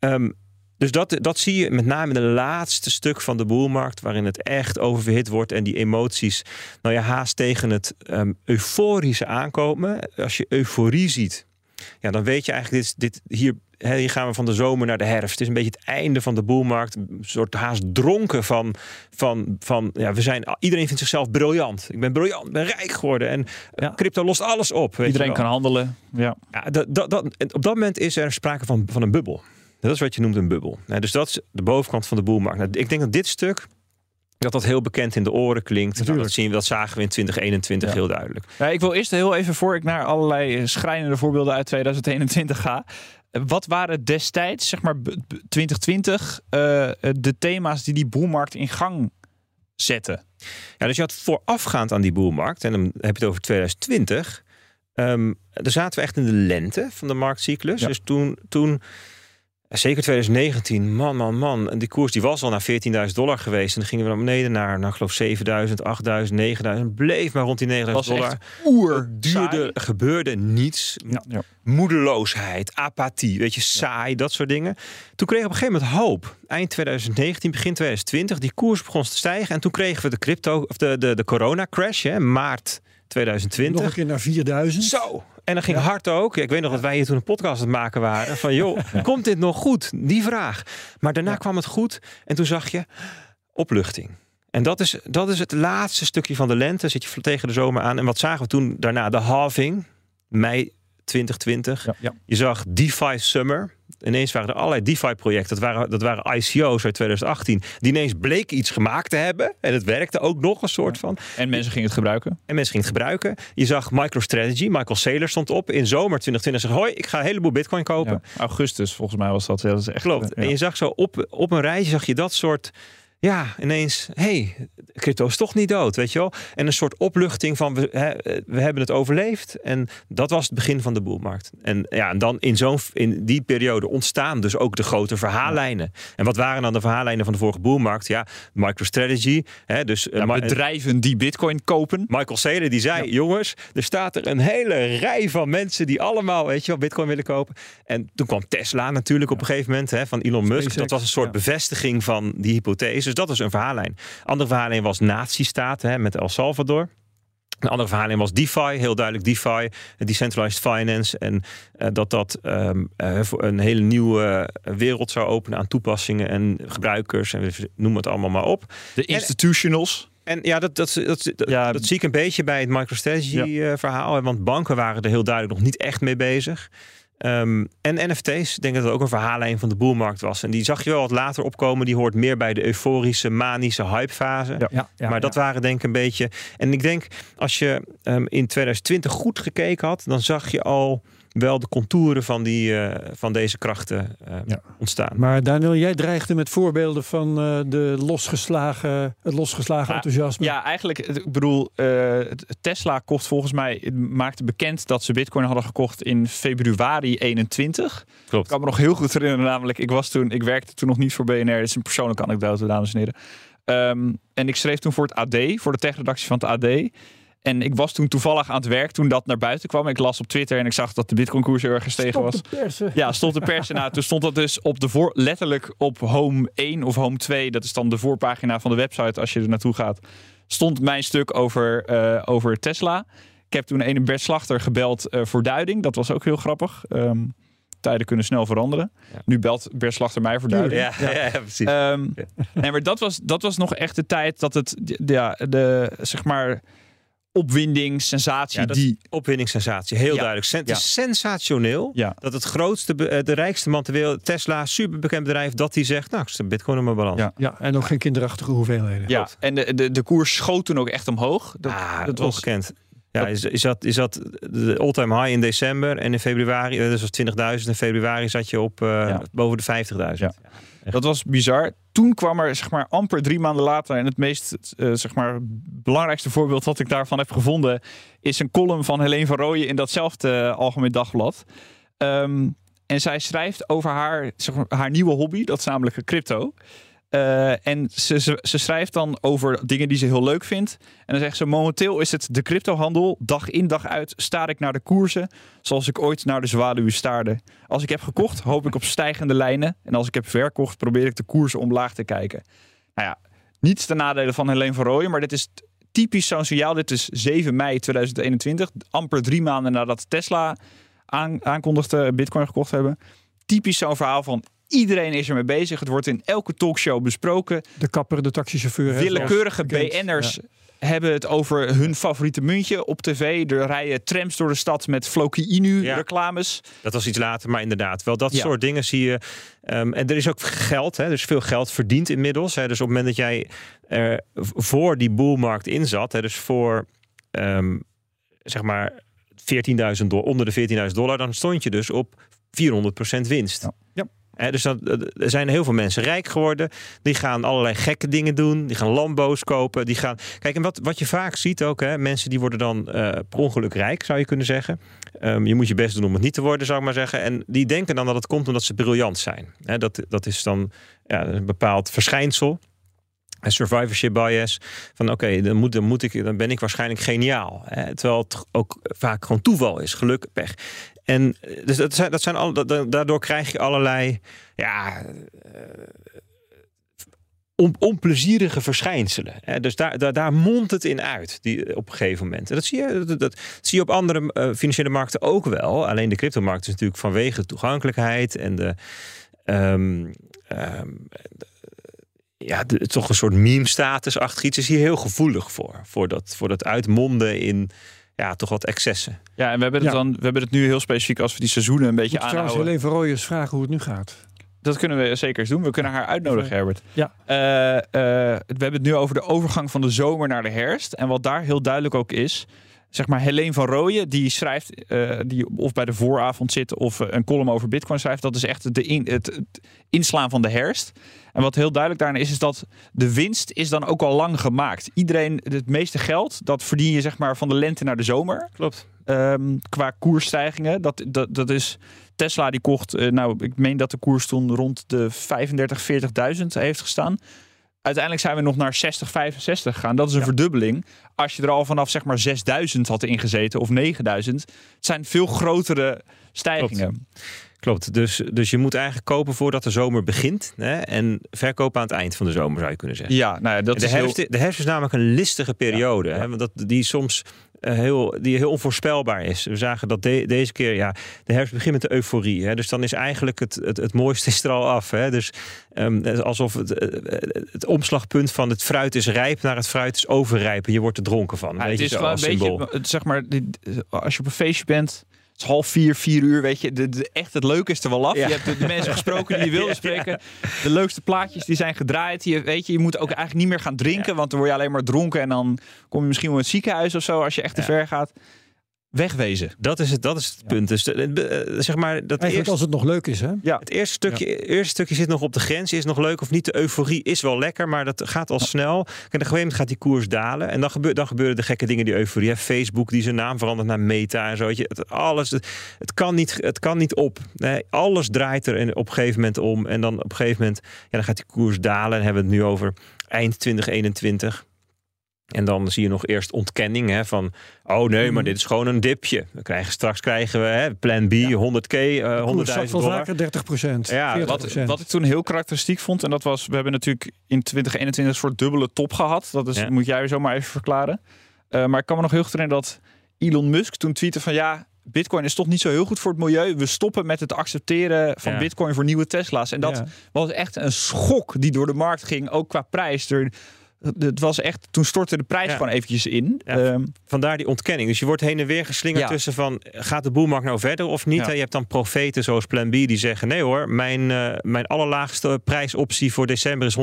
um, dus dat, dat zie je met name in het laatste stuk van de boelmarkt, waarin het echt oververhit wordt en die emoties, nou ja, haast tegen het um, euforische aankomen. Als je euforie ziet, ja, dan weet je eigenlijk, dit, dit, hier hier gaan we van de zomer naar de herfst. Het is een beetje het einde van de boelmarkt. Een soort haast dronken van, van, van ja, we zijn, iedereen vindt zichzelf briljant. Ik ben briljant, ben rijk geworden. En Ja. crypto lost alles op. weet Iedereen je wel. kan handelen. Ja. Ja, dat, dat, op dat moment is er sprake van, van een bubbel. Dat is wat je noemt een bubbel. Nou, dus dat is de bovenkant van de boelmarkt. Nou, ik denk dat dit stuk dat dat heel bekend in de oren klinkt. Nou, dat, zien we, dat zagen we in 2021 Ja. heel duidelijk. Ja, ik wil eerst heel even voor ik naar allerlei eh, schrijnende voorbeelden uit 2021 ga. Wat waren destijds, zeg maar b- b- 2020, eh, de thema's die die boelmarkt in gang zetten? Ja, dus je had voorafgaand aan die boelmarkt, en dan heb je het over 2020. ehm daar zaten we echt in de lente van de marktcyclus. Ja. Dus toen, toen, zeker 2019, man, man, man. En die koers die was al naar 14.000 dollar geweest. En dan gingen we naar beneden naar, ik geloof 7.000, 8.000, 9.000. Bleef maar rond die 9.000 was dollar. oer duurde, gebeurde niets. Ja, ja. Moedeloosheid, apathie, weet je, saai, dat soort dingen. Toen kregen we op een gegeven moment hoop. Eind 2019, begin 2020, die koers begon te stijgen. En toen kregen we de crypto, of de, de, de corona crash, hè, maart Nog een 2020. keer naar 4000. Zo! En dan ging hard ook. Ik weet nog dat wij hier toen een podcast aan het maken waren. Van joh, komt dit nog goed? Die vraag. Maar daarna kwam het goed. En toen zag je opluchting. En dat is, dat is het laatste stukje van de lente. Zit je tegen de zomer aan. En wat zagen we toen daarna? De halving. Mei 2020. Ja, ja. Je zag DeFi Summer. Ineens waren er allerlei DeFi-projecten. Dat waren, dat waren ICO's uit 2018. Die ineens bleken iets gemaakt te hebben. En het werkte ook nog een soort van. En mensen gingen het gebruiken. En mensen gingen het gebruiken. Je zag MicroStrategy. Michael Saylor stond op in zomer 2020. Zei, hoi, ik ga een heleboel bitcoin kopen. Ja. Augustus, volgens mij was dat. Dat is echt, Klopt. En je zag zo op, op een rijtje zag je dat soort... Ja, ineens, hey, crypto is toch niet dood, weet je wel? En een soort opluchting van, we, we hebben het overleefd. En dat was het begin van de boelmarkt. En ja, en dan in, zo'n, in die periode ontstaan dus ook de grote verhaallijnen. En wat waren dan de verhaallijnen van de vorige boelmarkt? Ja, MicroStrategy. Hè, dus, eh, ja, bedrijven die bitcoin kopen. Michael Saylor die zei: Jongens, er staat er een hele rij van mensen die allemaal, weet je wel, Bitcoin willen kopen. En toen kwam Tesla natuurlijk op een gegeven moment hè, van Elon Musk. SpaceX, dat was een soort ja. bevestiging van die hypothese. Dus dat is een verhaallijn. Andere verhaallijn was nazistaten hè, met El Salvador. Een andere verhaallijn was DeFi, heel duidelijk DeFi, decentralized finance. En eh, dat dat eh, voor een hele nieuwe wereld zou openen aan toepassingen en gebruikers. En we noemen het allemaal maar op. De institutionals. En ja, dat, dat, dat, dat, Ja. dat zie ik een beetje bij het MicroStrategy eh, verhaal. Want banken waren er heel duidelijk nog niet echt mee bezig. Ehm, en NFT's, ik denk dat het ook een verhaallijn van de boelmarkt was. En die zag je wel wat later opkomen. Die hoort meer bij de euforische, manische hypefase. Ja. Ja, ja, maar dat waren denk ik een beetje... En ik denk, als je ehm, in 2020 goed gekeken had... dan zag je al wel de contouren van, die, eh, van deze krachten eh, Ja. ontstaan. Maar Daniel, jij dreigde met voorbeelden van eh, de losgeslagen, het losgeslagen Ja, enthousiasme. Ja, eigenlijk, ik bedoel, eh, Tesla kocht volgens mij, maakte bekend dat ze Bitcoin hadden gekocht in februari 21. Ik Klopt. kan me nog heel goed herinneren, namelijk, ik was toen, ik werkte toen nog niet voor BNR. Dit is een persoonlijke anekdote, dames en heren. Ehm, en ik schreef toen voor het AD, voor de techredactie van het AD. En ik was toen toevallig aan het werk toen dat naar buiten kwam. Ik las op Twitter en ik zag dat de Bitcoin-koers heel erg gestegen was. persen. Ja, stond de pers na. Toen stond dat dus op de voor, letterlijk op home 1 of home 2. Dat is dan de voorpagina van de website als je er naartoe gaat. Stond mijn stuk over, eh, over Tesla. Ik heb toen een Bert Slachter gebeld eh, voor duiding. Dat was ook heel grappig. Ehm, tijden kunnen snel veranderen. Ja. Nu belt Bert Slachter mij voor duiding. Ja, ja, ja, precies. Ehm, nee, maar dat was, dat was nog echt de tijd dat het, ja, de, zeg maar, opwinding, sensatie, Ja, dat- die... Opwinningssensatie, heel Ja. duidelijk. Sen- Het is sensationeel Ja. dat het grootste, eh, de rijkste man ter wereld, Tesla, superbekend bedrijf, dat die zegt, nou, ik zet bitcoin in mijn balans. Ja. Ja, en ook geen kinderachtige hoeveelheden. Ja, en de, de, de koers schoot toen ook echt omhoog. Dat, ah, dat dat was ongekend. Ja, is, is, dat, is dat de all-time high in december en in februari, eh, dus was 20.000, in februari zat je op eh, Ja. boven de 50.000. Ja. Dat was bizar. Toen kwam er zeg maar amper drie maanden later en het meest eh, zeg maar belangrijkste voorbeeld wat ik daarvan heb gevonden is een column van Helene van Rooyen in datzelfde eh, Algemeen Dagblad. Ehm, en zij schrijft over haar, zeg maar, haar nieuwe hobby, dat is namelijk crypto. Eh, en ze, ze, schrijft dan over dingen die ze heel leuk vindt. En dan zegt ze: Momenteel is het de cryptohandel. Dag in dag uit staar ik naar de koersen. Zoals ik ooit naar de zwaluwen staarde. Als ik heb gekocht, hoop ik op stijgende lijnen. En als ik heb verkocht, probeer ik de koersen omlaag te kijken. Nou ja, niets ten nadele van Helene van Rooyen. Maar dit is typisch zo'n signaal. Dit is 7 mei 2021. Amper drie maanden nadat Tesla aan, aankondigde Bitcoin gekocht hebben. typisch zo'n verhaal van iedereen is ermee bezig. Het wordt in elke talkshow besproken. De kapper, de taxichauffeur. Willekeurige. BN'ers Ja. hebben het over hun favoriete muntje op tv. Er rijden trams door de stad met Floki Inu Ja. reclames. Dat was iets later, maar inderdaad, wel dat Ja. soort dingen zie je. Ehm, en er is ook geld, hè, er is veel geld verdiend inmiddels. Hè, dus op het moment dat jij er voor die boelmarkt in zat, hè, dus voor ehm, zeg maar 14.000 dollar, onder de 14.000 dollar, dan stond je dus op 400% winst. Ja. Ja. Dus er zijn heel veel mensen rijk geworden. Die gaan allerlei gekke dingen doen. Die gaan Lambo's kopen. Die gaan... Kijk, en wat, wat je vaak ziet ook, hè, mensen die worden dan eh per ongeluk rijk, zou je kunnen zeggen. Ehm, je moet je best doen om het niet te worden, zou ik maar zeggen. En die denken dan dat het komt omdat ze briljant zijn. Dat, dat is dan ja, een bepaald verschijnsel. Survivorship bias. Van oké, dan, moet, dan, moet ik, dan ben ik waarschijnlijk geniaal. Terwijl het ook vaak gewoon toeval is, geluk, pech. En eh, dus dat zijn, dat zijn al, daardoor krijg je allerlei ja, eh, on, onplezierige verschijnselen. Dus daar, daar, daar mondt het in uit die, op een gegeven moment. En dat zie je, dat, zie je op andere eh, financiële markten ook wel. Alleen de cryptomarkt is natuurlijk vanwege de toegankelijkheid en de. ehm, ehm, ja, toch een soort meme-status achter iets is hier heel gevoelig voor. Voor dat, voor dat uitmonden in ja, toch wat excessen. Ja, en we hebben het, Ja. dan, we hebben het nu heel specifiek als we die seizoenen een beetje Moet trouwens aanhouden. Helene Verrooyen eens vragen hoe het nu gaat. Dat kunnen we zeker eens doen. We kunnen haar uitnodigen, Herbert. Ja. Eh, eh, we hebben het nu over de overgang van de zomer naar de herfst. En wat daar heel duidelijk ook is. Zeg maar, Helene van Rooyen, die schrijft, eh, die of bij de vooravond zit of eh, een column over Bitcoin schrijft. Dat is echt de in, het, het inslaan van de herfst. En wat heel duidelijk daarin is, is dat de winst is dan ook al lang gemaakt. Iedereen, het meeste geld, dat verdien je zeg maar van de lente naar de zomer. Klopt. Ehm, qua koersstijgingen. Dat, dat, dat is Tesla die kocht, eh, nou ik meen dat de koers toen rond de 35, 40.000 heeft gestaan. Uiteindelijk zijn we nog naar 60, 65 gegaan. Dat is een verdubbeling. Als je er al vanaf zeg maar 6000 had ingezeten of 9000. Het zijn veel grotere stijgingen. Klopt. Dus, dus je moet eigenlijk kopen voordat de zomer begint. Hè? En verkopen aan het eind van de zomer, zou je kunnen zeggen. Ja, nou ja, dat de, is heel... herfst, de herfst is namelijk een listige periode. Hè? Want dat, die soms heel, die heel onvoorspelbaar is. We zagen dat de- deze keer, ja, de herfst begint met de euforie. Hè? Dus dan is eigenlijk het, het, het mooiste is er al af. Hè? Dus ehm, alsof het, eh, het omslagpunt van het fruit is rijp naar het fruit is overrijp. En je wordt er dronken van. Ja, het is gewoon een beetje, zeg maar, als je op een feestje bent, het is half vier, vier uur, weet je, de, de- echt het leuke is er wel af. Ja. Je hebt de, de mensen gesproken die je wilde spreken. De leukste plaatjes die zijn gedraaid. Je, weet je, je moet ook eigenlijk niet meer gaan drinken, want dan word je alleen maar dronken en dan kom je misschien wel in het ziekenhuis of zo als je echt te ver gaat. Wegwezen. Dat is het, dat is het punt. Dus de- eh, zeg maar, dat Eigenlijk eerste, als het nog leuk is, hè? Ja. het eerste stukje, eerste stukje zit nog op de grens. Is nog leuk of niet? De euforie is wel lekker, maar dat gaat al snel. En op een gegeven moment gaat die koers dalen. En dan, gebeur, dan gebeuren de gekke dingen, die euforie. Hè. Facebook die zijn naam verandert naar Meta en zo. weet je. Het, alles, het, het, kan niet, het kan niet op. Nee, alles draait er op een gegeven moment om. En dan op een gegeven moment ja, dan gaat die koers dalen. En hebben we het nu over eind 2021. En dan zie je nog eerst ontkenning hè, van, oh nee, maar Mhm. dit is gewoon een dipje. We krijgen straks krijgen we hè, plan B, 100k, eh Koers 100.000 zakt wel dollar. vaker 30 procent. Ja, Wat, wat ik toen heel karakteristiek vond, en dat was, we hebben natuurlijk in 2021 een soort dubbele top gehad. Dat is, Ja. moet jij zomaar even verklaren. Eh, maar ik kan me nog heel goed herinneren dat Elon Musk toen tweette van ja, Bitcoin is toch niet zo heel goed voor het milieu. We stoppen met het accepteren van Ja. Bitcoin voor nieuwe Tesla's. En dat Ja. was echt een schok die door de markt ging, ook qua prijs. Er, het was echt, toen stortte de prijs Ja. gewoon eventjes in. Ja. Ehm, Vandaar die ontkenning. Dus je wordt heen en weer geslingerd Ja. tussen van... gaat de boelmarkt nou verder of niet? Je hebt dan profeten zoals Plan B die zeggen... nee hoor, mijn, eh, mijn allerlaagste prijsoptie voor december is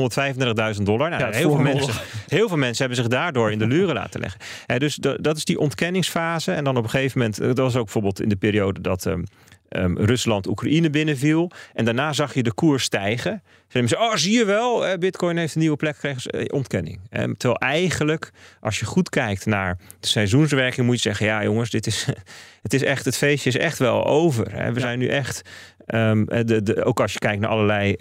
135.000 dollar. Nou, heel, veel mensen, heel veel mensen hebben zich daardoor in de luren laten leggen. Dus da- dat is die ontkenningsfase. En dan op een gegeven moment... eh, dat was ook bijvoorbeeld in de periode dat... ehm, ehm, Rusland Oekraïne binnenviel. En daarna zag je de koers stijgen. Ze ze, oh, zie je wel, eh, Bitcoin heeft een nieuwe plek gekregen. Eh, Ontkenning. En terwijl eigenlijk, als je goed kijkt naar de seizoenswerking, moet je zeggen: ja, jongens, dit is, het is echt, het feestje is echt wel over. Hè. We zijn nu echt, ehm, de, de, ook als je kijkt naar allerlei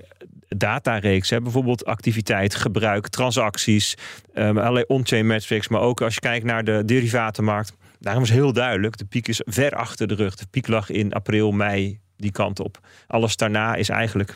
datareeksen, bijvoorbeeld activiteit, gebruik, transacties, ehm, allerlei on-chain metrics, maar ook als je kijkt naar de derivatenmarkt. Daarom is heel duidelijk, de piek is ver achter de rug. De piek lag in april, mei, die kant op. Alles daarna is eigenlijk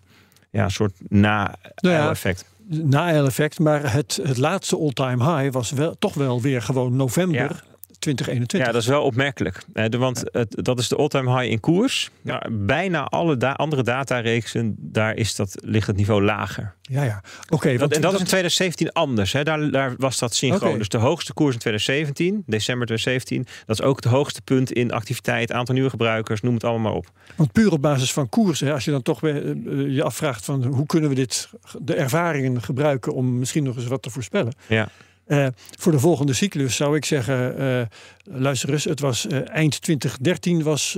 ja, een soort na-effect. Na-effect, maar het, het laatste all-time high was wel, toch wel weer gewoon november 2021. Ja, dat is wel opmerkelijk. want het, dat is de all-time high in koers. Maar bijna alle andere datareeksen, daar is dat, ligt het niveau lager. Ja, ja. Oké. en dat, is in 2017 anders. Hè? Daar, daar was dat synchroon. Dus de hoogste koers in 2017, december 2017, dat is ook het hoogste punt in activiteit, aantal nieuwe gebruikers, noem het allemaal maar op. Want puur op basis van koers, hè, als je dan toch weer, uh, je afvraagt van hoe kunnen we dit, de ervaringen gebruiken om misschien nog eens wat te voorspellen. Ja. Uh, voor de volgende cyclus zou ik zeggen, uh, luister eens, het was uh, eind 2013 was,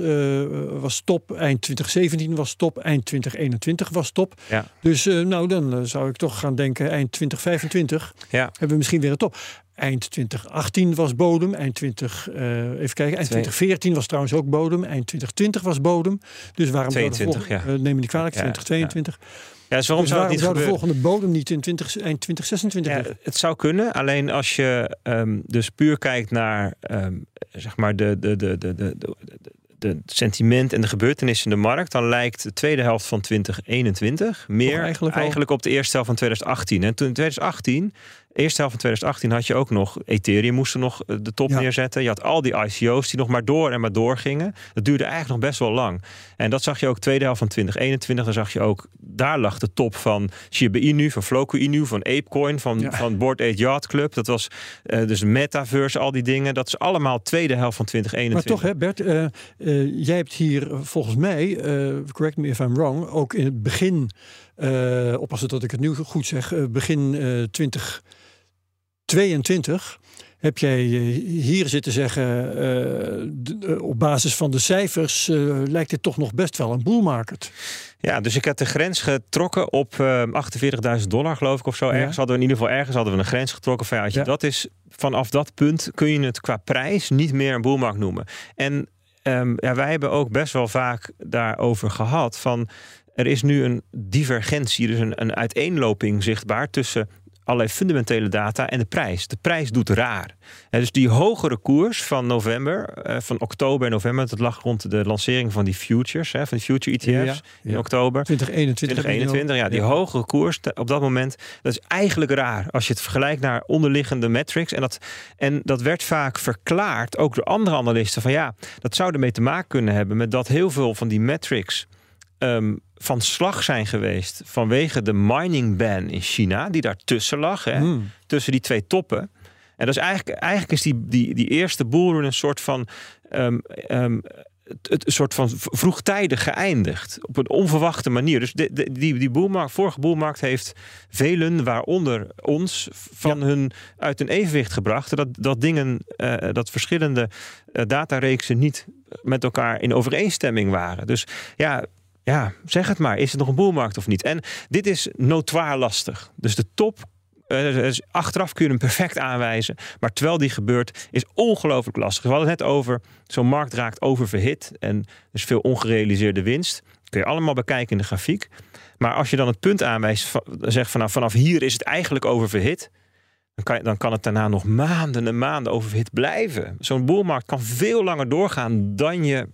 was top, eind 2017 was top, eind 2021 was top. Ja. Dus nou, dan zou ik toch gaan denken, eind 2025 ja. hebben we misschien weer een top. Eind 2018 was bodem. Eind 20, even kijken. Eind 2014 was trouwens ook bodem. Eind 2020 was bodem. Dus waarom 22, zou de ja. neem me niet kwalijk, 2022. Ja, dus waarom dus zou, het niet zou de volgende bodem niet in 20, eind 2026 ja, Het zou kunnen, alleen als je um, dus puur kijkt naar um, zeg maar de, de, de, de, de, de, de sentiment en de gebeurtenissen in de markt, dan lijkt de tweede helft van 2021 meer eigenlijk, eigenlijk, op de eerste helft van 2018. En toen in 2018 eerste helft van 2018 had je ook nog Ethereum moesten nog eh, de top neerzetten. Je had al die ICO's die nog maar door en maar door gingen. Dat duurde eigenlijk nog best wel lang. En dat zag je ook tweede helft van 2021. Dan zag je ook, daar lag de top van Shiba Inu, van Floco Inu, van Apecoin, van, van Board 8 Yacht Club. Dat was eh, dus Metaverse, al die dingen. Dat is allemaal tweede helft van 2021. Maar toch hè Bert, eh, jij hebt hier volgens mij, correct me if I'm wrong, ook in het begin, oppassen dat ik het nu goed zeg, begin 20... 22 heb jij eh, hier zitten zeggen, eh, eh, op basis van de cijfers lijkt dit toch nog best wel een bull market. Ja, dus ik heb de grens getrokken op 48.000 dollar, geloof ik, of zo. Ergens hadden we in ieder geval ergens hadden we een grens getrokken. Van, ja, dat is, vanaf dat punt kun je het qua prijs niet meer een boelmarkt noemen. En ehm, ja, wij hebben ook best wel vaak daarover gehad van er is nu een divergentie, dus een, een uiteenloping zichtbaar tussen allerlei fundamentele data en de prijs. De prijs doet raar. Dus die hogere koers van november, eh, van oktober en november, dat lag rond de lancering van die futures, van die future ETF's in ja. oktober. 2021. 2021, ja, die hogere koers op dat moment, dat is eigenlijk raar als je het vergelijkt naar onderliggende metrics. En dat, en dat werd vaak verklaard, ook door andere analisten, van ja, dat zou ermee te maken kunnen hebben met dat heel veel van die metrics ehm, van slag zijn geweest vanwege de mining ban in China, die daartussen lag, hè, Hmm. tussen die twee toppen. En dat is eigenlijk, eigenlijk is die, die, die eerste boelrun een soort van ehm, het, het een soort van vroegtijdig geëindigd. Op een onverwachte manier. Dus de, de- die, die boelmarkt, vorige boelmarkt heeft velen, waaronder ons, van hun uit hun evenwicht gebracht. Dat, dat dingen, eh, dat verschillende eh, datareeksen niet met elkaar in overeenstemming waren. Dus ja. Ja, zeg het maar. Is het nog een boelmarkt of niet? En dit is notoir lastig. Dus de top eh, dus achteraf kun je hem perfect aanwijzen. Maar terwijl die gebeurt, is ongelooflijk lastig. We hadden het net over, zo'n markt raakt oververhit. En is veel ongerealiseerde winst. Kun je allemaal bekijken in de grafiek. Maar als je dan het punt aanwijst, zegt vanaf, vanaf hier is het eigenlijk oververhit. Dan kan, dan kan het daarna nog maanden en maanden oververhit blijven. Zo'n boelmarkt kan veel langer doorgaan dan je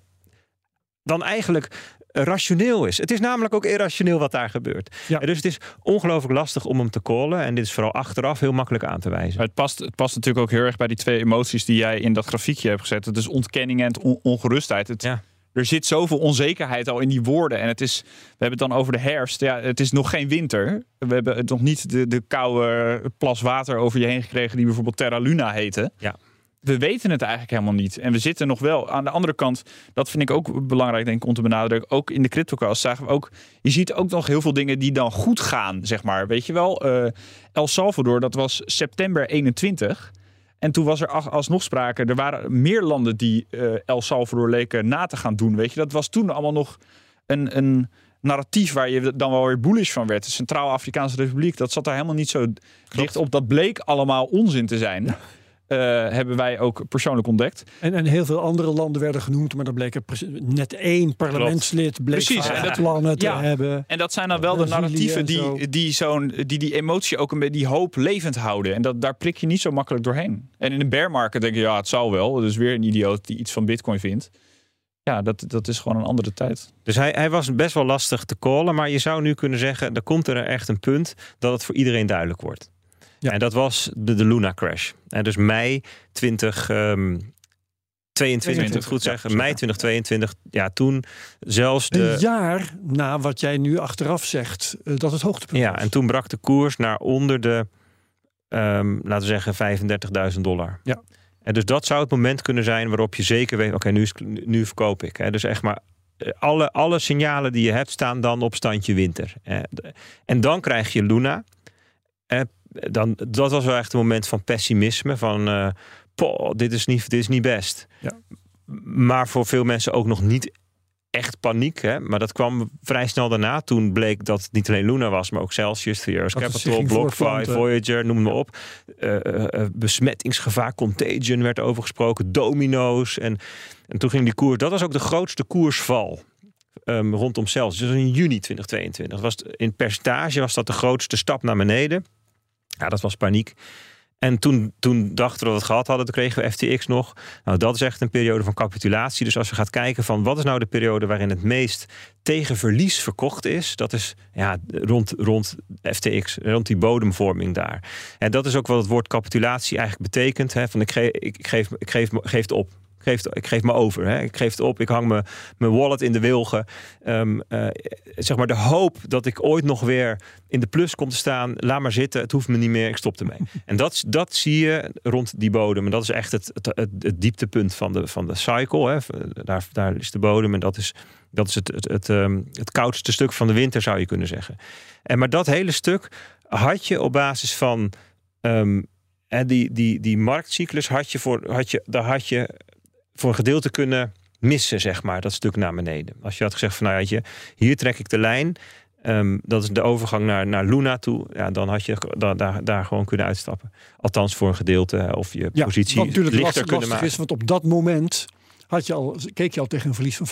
dan eigenlijk rationeel is. Het is namelijk ook irrationeel wat daar gebeurt. Ja. Dus het is ongelooflijk lastig om hem te callen. En dit is vooral achteraf heel makkelijk aan te wijzen. Maar het past, het past natuurlijk ook heel erg bij die twee emoties die jij in dat grafiekje hebt gezet. Het is ontkenning en het on- ongerustheid. Het, Ja. Er zit zoveel onzekerheid al in die woorden. En het is, we hebben het dan over de herfst. Ja, het is nog geen winter. We hebben het nog niet de, de koude plas water over je heen gekregen die bijvoorbeeld Terra Luna heette. Ja. We weten het eigenlijk helemaal niet. En we zitten nog wel aan de andere kant. Dat vind ik ook belangrijk denk ik om te benadrukken. Ook in de CryptoCast zagen we ook. Je ziet ook nog heel veel dingen die dan goed gaan, zeg maar. Weet je wel, eh, El Salvador, dat was september 21. En toen was er alsnog sprake. Er waren meer landen die eh, El Salvador leken na te gaan doen. Weet je, dat was toen allemaal nog een, een narratief waar je dan wel weer bullish van werd. De Centraal-Afrikaanse Republiek, dat zat daar helemaal niet zo dicht op. Dat bleek allemaal onzin te zijn. Eh, hebben wij ook persoonlijk ontdekt. En, en heel veel andere landen werden genoemd, maar dan bleek er net één parlementslid bleek Precies, en dat- plannen te ja. hebben. En dat zijn dan wel de narratieven zo. die die, zo'n, die die emotie ook een beetje die hoop levend houden. En dat, daar prik je niet zo makkelijk doorheen. En in een bear market denk je, ja, het zal wel. Dus weer een idioot die iets van bitcoin vindt. Ja, dat, dat is gewoon een andere tijd. Dus hij, hij was best wel lastig te callen. Maar je zou nu kunnen zeggen, er komt er echt een punt dat het voor iedereen duidelijk wordt. Ja. En dat was de, de Luna crash. En dus mei 22, moet ik goed zeggen. Mei 2022. Ja, toen zelfs de... Een jaar na wat jij nu achteraf zegt, uh, dat het hoogtepunt Ja, was. en toen brak de koers naar onder de, um, laten we zeggen, 35.000 dollar. Ja. En dus dat zou het moment kunnen zijn waarop je zeker weet, oké, nu, nu verkoop ik. Hè. Dus echt maar eh, alle, alle signalen die je hebt staan dan op standje winter. En dan krijg je Luna. Dan, dat was wel echt een moment van pessimisme. Van, uh, poh, dit, is niet, dit is niet best. Ja. Maar voor veel mensen ook nog niet echt paniek. Hè? Maar dat kwam vrij snel daarna. Toen bleek dat het niet alleen Luna was, maar ook Celsius, Sirius Capital, BlockFi, Voyager, noem maar op. Uh, uh, besmettingsgevaar, Contagion werd over gesproken, domino's. En, en toen ging die koers, dat was ook de grootste koersval. Um, rondom Celsius. Dus in juni 2022. Was in percentage was dat de grootste stap naar beneden. Ja, dat was paniek. En toen, toen dachten we dat we het gehad hadden, toen kregen we FTX nog. Nou, dat is echt een periode van capitulatie. Dus als je gaat kijken van wat is nou de periode waarin het meest tegen verlies verkocht is, dat is ja, rond, rond FTX, rond die bodemvorming daar. En dat is ook wat het woord capitulatie eigenlijk betekent. Hè, van ik, geef, ik, geef, ik geef, geef het op geef, ik geef me over. Hè. Ik geef het op. Ik hang me, mijn wallet in de wilgen. Um, uh, zeg maar de hoop dat ik ooit nog weer in de plus kom te staan. Laat maar zitten. Het hoeft me niet meer. Ik stop ermee. en dat, dat zie je rond die bodem. En dat is echt het, het, het, het dieptepunt van de, van de cycle. Hè. Daar, daar is de bodem. En dat is, dat is het, het, het, um, het koudste stuk van de winter, zou je kunnen zeggen. En maar dat hele stuk had je op basis van. Um, en die, die, die marktcyclus had je voor, had je, daar had je voor een gedeelte kunnen missen, zeg maar, dat stuk naar beneden. Als je had gezegd van, nou je, hier trek ik de lijn. Um, dat is de overgang naar, naar Luna toe. Ja, dan had je da, daar, daar gewoon kunnen uitstappen. Althans voor een gedeelte. Of je ja, positie lichter lastig, kunnen maken. is, want op dat moment had je al, keek je al tegen een verlies van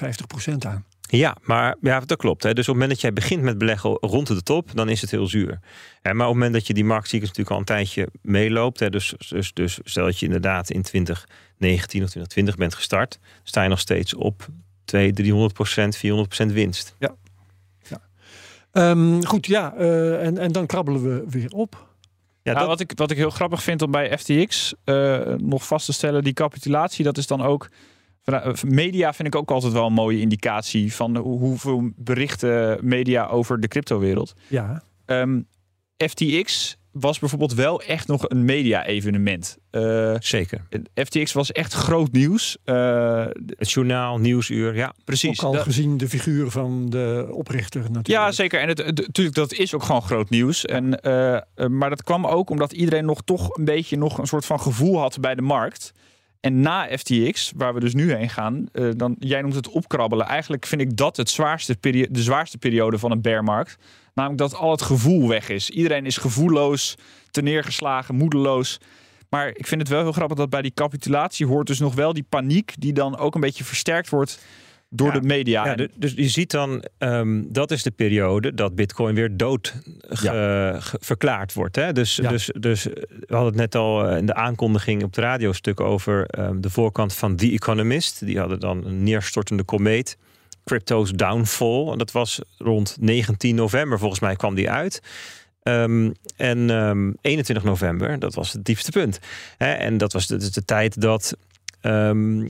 50% aan. Ja, maar ja, dat klopt. Hè. Dus op het moment dat jij begint met beleggen rond de top, dan is het heel zuur. Hè, maar op het moment dat je die marktcyclus natuurlijk al een tijdje meeloopt, hè, dus, dus, dus stel dat je inderdaad in 2019 of 2020 bent gestart, sta je nog steeds op 200, 300 procent, 400 procent winst. Ja. ja. Um, goed, ja, uh, en, en dan krabbelen we weer op. Ja, nou, wat, ik, wat ik heel grappig vind om bij FTX uh, nog vast te stellen, die capitulatie, dat is dan ook Media vind ik ook altijd wel een mooie indicatie van hoeveel berichten media over de cryptowereld. Ja. Um, FTX was bijvoorbeeld wel echt nog een media-evenement. Uh, Zeker. FTX was echt groot nieuws. Uh, het journaal, nieuwsuur, ja, precies. Ook al dat... gezien de figuur van de oprichter natuurlijk. Ja, zeker. En het, het, natuurlijk, dat is ook gewoon groot nieuws. En, uh, maar dat kwam ook omdat iedereen nog toch een beetje nog een soort van gevoel had bij de markt. En na FTX, waar we dus nu heen gaan, uh, dan, jij noemt het opkrabbelen. Eigenlijk vind ik dat het zwaarste de zwaarste periode van een bearmarkt. Namelijk dat al het gevoel weg is. Iedereen is gevoelloos, neergeslagen, moedeloos. Maar ik vind het wel heel grappig dat bij die capitulatie hoort dus nog wel die paniek... die dan ook een beetje versterkt wordt door ja, de media. Ja, dus je ziet dan, um, dat is de periode dat Bitcoin weer dood ge, ja. ge, verklaard wordt. Hè? Dus, dus, dus we hadden het net al in de aankondiging op het radiostuk over um, de voorkant van The Economist. Die hadden dan een neerstortende komeet. Crypto's downfall. En dat was rond 19 november, volgens mij kwam die uit. Um, en um, 21 november, dat was het diepste punt. Hè? En dat was de, de, de tijd dat Um, uh,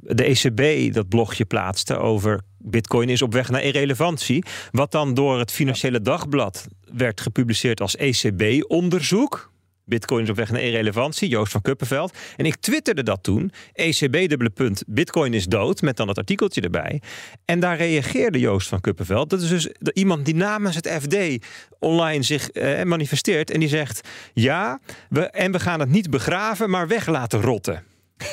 de ECB dat blogje plaatste over Bitcoin is op weg naar irrelevantie. Wat dan door het Financiële Dagblad werd gepubliceerd als ECB-onderzoek. Bitcoin is op weg naar irrelevantie, Joost van Kuppenveld. En ik twitterde dat toen, ECB dubbele punt, Bitcoin is dood, met dan het artikeltje erbij. En daar reageerde Joost van Kuppenveld. Dat is dus iemand die namens het FD online zich eh, manifesteert. En die zegt, ja, we, en we gaan het niet begraven, maar weg laten rotten.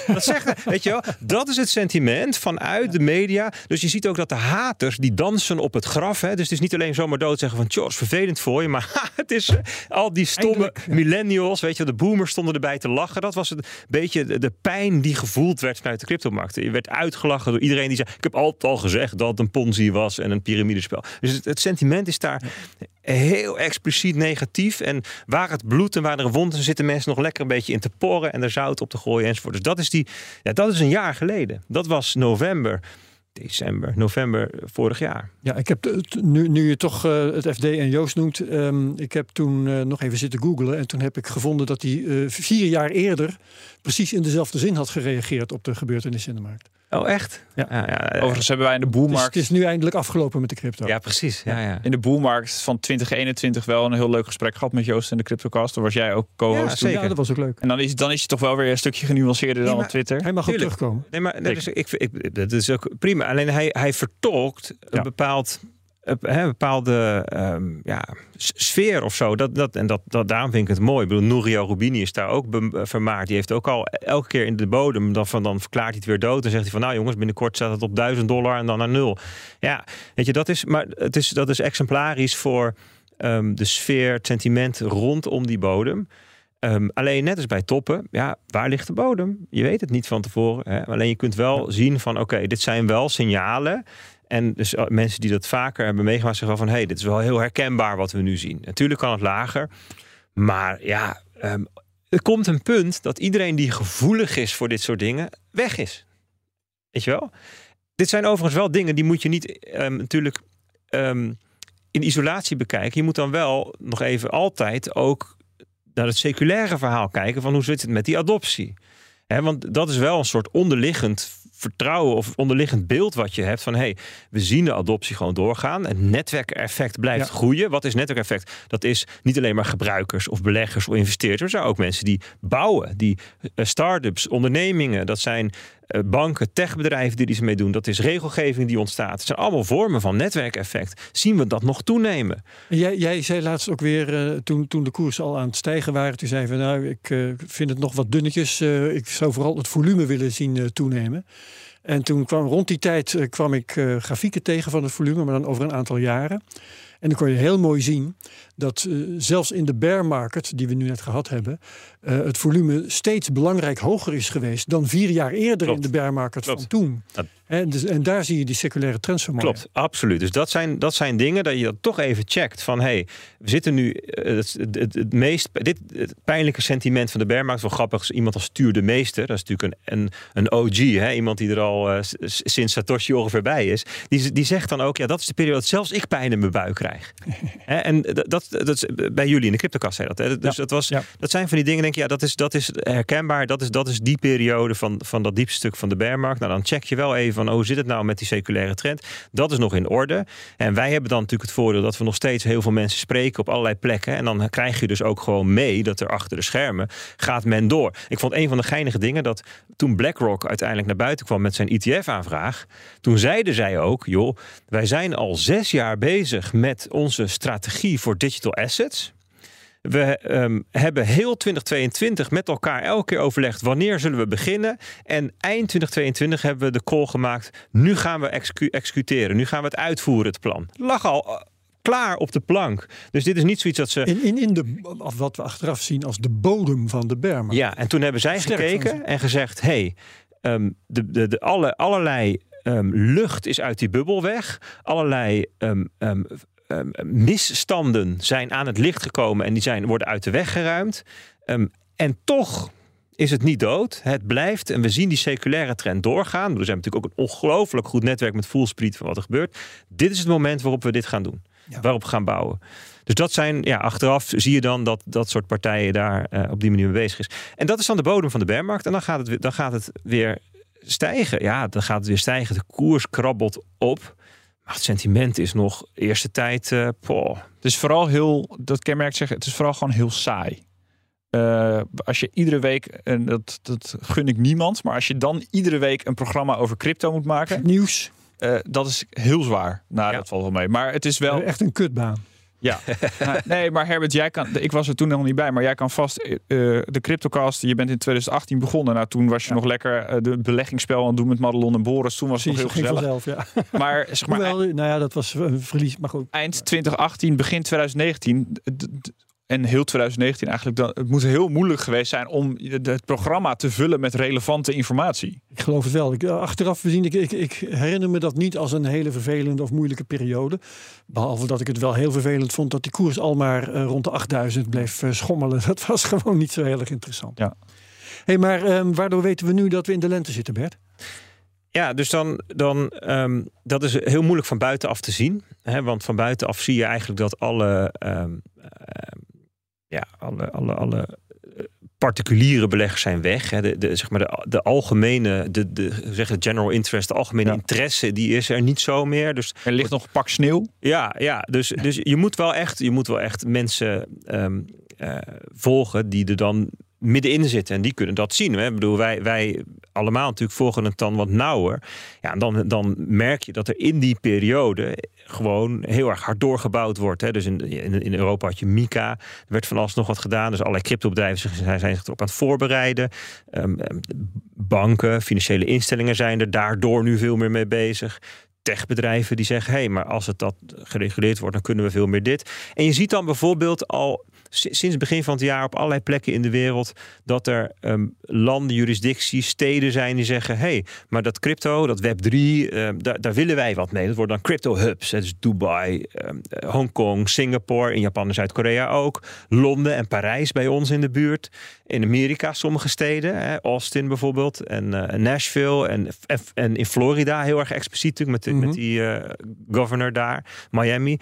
Dat zegt, weet je wel, dat is het sentiment vanuit de media. Dus je ziet ook dat de haters die dansen op het graf. Hè, dus het is niet alleen zomaar dood zeggen van, George, vervelend voor je. Maar ha, het is uh, al die stomme Eindelijk, ja. millennials, weet je, de boomers stonden erbij te lachen. Dat was een beetje de, de pijn die gevoeld werd vanuit de cryptomarkten. Je werd uitgelachen door iedereen die zei, ik heb altijd al gezegd dat het een ponzi was en een piramidespel. Dus het, het sentiment is daar heel expliciet negatief. En waar het bloed en waar er wond, zitten mensen nog lekker een beetje in te porren en er zout op te gooien enzovoort. Dus dat is, die, ja, dat is een jaar geleden. Dat was november december, november vorig jaar. Ja, ik heb nu, nu je toch eh, het FD en Joost noemt, ehm, ik heb toen eh, nog even zitten googlen en toen heb ik gevonden dat hij eh, vier jaar eerder precies in dezelfde zin had gereageerd op de gebeurtenissen in de markt. Oh, echt? Ja. ja, ja, Overigens hebben wij in de Dus boelmarkt... het is nu eindelijk afgelopen met de crypto. ja, precies. Ja, ja. in de boelmarkt van 2021 wel een heel leuk gesprek gehad met Joost en de Cryptocast. Daar was jij ook co-host. Ja, toen. zeker. Ja, dat was ook leuk. En dan is, dan is het toch wel weer een stukje genuanceerder Nee, dan maar- op Twitter. Hij mag ook Tuurlijk. terugkomen. Nee, maar dat is, ik, ik, dat is ook prima. Alleen hij, hij vertolkt een bepaald, een bepaalde ehm, ja, sfeer of zo. Dat, dat, en dat, dat, daarom vind ik het mooi. Ik bedoel, Nouriel Rubini is daar ook vermaard. Die heeft ook al elke keer in de bodem. Dan, van, dan verklaart hij het weer dood. Dan zegt hij van, nou jongens, binnenkort staat het op 1000 dollar en dan naar nul. Ja, weet je, dat is, maar het is, dat is exemplarisch voor ehm, de sfeer, het sentiment rondom die bodem. Ehm, alleen net als bij toppen, ja, waar ligt de bodem? Je weet het niet van tevoren. Hè? Alleen je kunt wel zien van, oké, dit zijn wel signalen. En dus eh, mensen die dat vaker hebben meegemaakt zeggen wel van, hé, hey, dit is wel heel herkenbaar wat we nu zien. Natuurlijk kan het lager, maar ja, ehm, er komt een punt dat iedereen die gevoelig is voor dit soort dingen weg is. Weet je wel? Dit zijn overigens wel dingen die moet je niet ehm, natuurlijk ehm, in isolatie bekijken. Je moet dan wel nog even altijd ook naar het seculaire verhaal kijken van hoe zit het met die adoptie. Want dat is wel een soort onderliggend vertrouwen of onderliggend beeld wat je hebt van hey, we zien de adoptie gewoon doorgaan. Het netwerkeffect blijft Ja. groeien. Wat is netwerkeffect? Dat is niet alleen maar gebruikers of beleggers of investeerders, maar ook mensen die bouwen, die eh, start-ups, ondernemingen. Dat zijn banken, techbedrijven die iets mee doen. Dat is regelgeving die ontstaat. Het zijn allemaal vormen van netwerkeffect. Zien we dat nog toenemen? En Jij, jij zei laatst ook weer, eh, toen, toen de koersen al aan het stijgen waren, toen zei van nou, ik eh, vind het nog wat dunnetjes. eh, ik zou vooral het volume willen zien eh, toenemen. En toen kwam rond die tijd eh, kwam ik eh, grafieken tegen van het volume, maar dan over een aantal jaren. En dan kon je heel mooi zien dat eh, zelfs in de bear market, die we nu net gehad hebben, eh, het volume steeds belangrijk hoger is geweest dan vier jaar eerder Klopt. in de bear market Klopt. van toen. Dat- Hè, dus, en daar zie je die van mooi. Klopt, absoluut. Dus dat zijn, dat zijn dingen dat je dat toch even checkt. Van hey, we zitten nu. eh, Het, het, het, het meest. Dit het pijnlijke sentiment van de bearmarkt. Wel grappig. Iemand als Stuur de Meester. Dat is natuurlijk een, een, een OG. Hè? Iemand die er al eh, sinds Satoshi ongeveer bij is. Die, die zegt dan ook. Ja, dat is de periode dat zelfs ik pijn in mijn buik krijg. Hè, en dat, dat, dat is bij jullie in de cryptocast zei dat. Hè? Dus Ja, dat, was, ja. dat zijn van die dingen. Denk je, ja, dat is, dat is herkenbaar. Dat is, dat is die periode van, van dat diepste stuk van de bearmarkt. Nou, dan check je wel even van. Oh, hoe zit het nou met die seculaire trend? Dat is nog in orde. En wij hebben dan natuurlijk het voordeel dat we nog steeds heel veel mensen spreken op allerlei plekken. En dan krijg je dus ook gewoon mee dat er achter de schermen gaat men door. Ik vond een van de geinige dingen dat toen BlackRock uiteindelijk naar buiten kwam met zijn ETF-aanvraag. Toen zeiden zij ook, joh, wij zijn al zes jaar bezig met onze strategie voor digital assets. We ehm, hebben heel 2022 met elkaar elke keer overlegd wanneer zullen we beginnen. En eind 2022 hebben we de call gemaakt. Nu gaan we execu- executeren. Nu gaan we het uitvoeren, het plan. Lag al eh, klaar op de plank. Dus dit is niet zoiets dat ze. In, in, in de, of wat we achteraf zien als de bodem van de market. Ja, en toen hebben zij Sterk gekeken en gezegd: hey, ehm, de, de, de, alle, allerlei ehm, lucht is uit die bubbel weg. Allerlei ehm, misstanden zijn aan het licht gekomen en die zijn, worden uit de weg geruimd. Ehm, en toch is het niet dood. Het blijft en we zien die seculaire trend doorgaan. Er zijn natuurlijk ook een ongelooflijk goed netwerk met fullspread van wat er gebeurt. Dit is het moment waarop we dit gaan doen. Ja. Waarop we gaan bouwen. Dus dat zijn, ja, achteraf zie je dan dat dat soort partijen daar eh, op die manier mee bezig is. En dat is dan de bodem van de bearmarkt. En dan gaat het, dan gaat het weer stijgen. Ja, dan gaat het weer stijgen. De koers krabbelt op. Maar het sentiment is nog eerste tijd. eh poh. Het is vooral heel, dat kenmerkt zeggen, het is vooral gewoon heel saai. Eh, als je iedere week, en dat, dat gun ik niemand, maar als je dan iedere week een programma over crypto moet maken, Nieuws, eh, dat is heel zwaar. Nou, Ja. dat valt wel mee. Maar het is wel, echt een kutbaan. Ja. Nou, nee, maar Herbert, jij kan, ik was er toen nog niet bij, maar jij kan vast eh, de Cryptocast, je bent in 2018 begonnen. Nou, toen was je nog lekker eh, de beleggingsspel aan het doen met Madelon en Boris. Toen was het nog heel gezellig. vanzelf, ja. Maar zeg maar, Hoewel, nou ja, dat was een verlies, maar goed. eind 2018, begin 2019 d- d- en heel 2019 eigenlijk, dan, het moet heel moeilijk geweest zijn om de- het programma te vullen met relevante informatie. Ik geloof het wel. Ik, eh, achteraf gezien, ik, ik, ik herinner me dat niet als een hele vervelende of moeilijke periode. Behalve dat ik het wel heel vervelend vond dat die koers al maar eh, rond de 8000 bleef eh, schommelen. Dat was gewoon niet zo heel erg interessant. Ja. Hey, maar ehm, waardoor weten we nu dat we in de lente zitten, Bert? Ja, dus dan, dan ehm, dat is heel moeilijk van buitenaf te zien. Hè? Want van buitenaf zie je eigenlijk dat alle, ehm, ehm, ja, alle, alle, alle eh, particuliere beleggers zijn weg. Hè? De, de, zeg maar de, de algemene, de, de, zeg het general interest, de algemene Ja. interesse, die is er niet zo meer. Dus Er ligt nog een pak sneeuw. ja, ja dus, dus je, moet wel echt, je moet wel echt mensen ehm, eh, volgen die er dan middenin zitten. En die kunnen dat zien. Hè? Ik bedoel, wij, wij allemaal natuurlijk volgen het dan wat nauwer. Ja, dan, dan merk je dat er in die periode gewoon heel erg hard doorgebouwd wordt. Hè? Dus in, in, Europa had je Mika. Er werd van alles nog wat gedaan. Dus allerlei cryptobedrijven zijn, zijn zich erop aan het voorbereiden. Ehm, ehm, banken, financiële instellingen zijn er daardoor nu veel meer mee bezig techbedrijven die zeggen: hé, hey, maar als het dat gereguleerd wordt, dan kunnen we veel meer dit. En je ziet dan bijvoorbeeld al sinds begin van het jaar op allerlei plekken in de wereld dat er ehm, landen, jurisdicties, steden zijn die zeggen: hé, hey, maar dat crypto, dat Web 3, ehm, daar, daar willen wij wat mee. Dat worden dan crypto hubs. hè. Dus Dubai, eh, Hongkong, Singapore, in Japan en Zuid-Korea ook, Londen en Parijs bij ons in de buurt. In Amerika sommige steden, hè, Austin bijvoorbeeld, en eh, Nashville en, en, in Florida heel erg expliciet natuurlijk met, de- Mhm. met die eh, governor daar, Miami.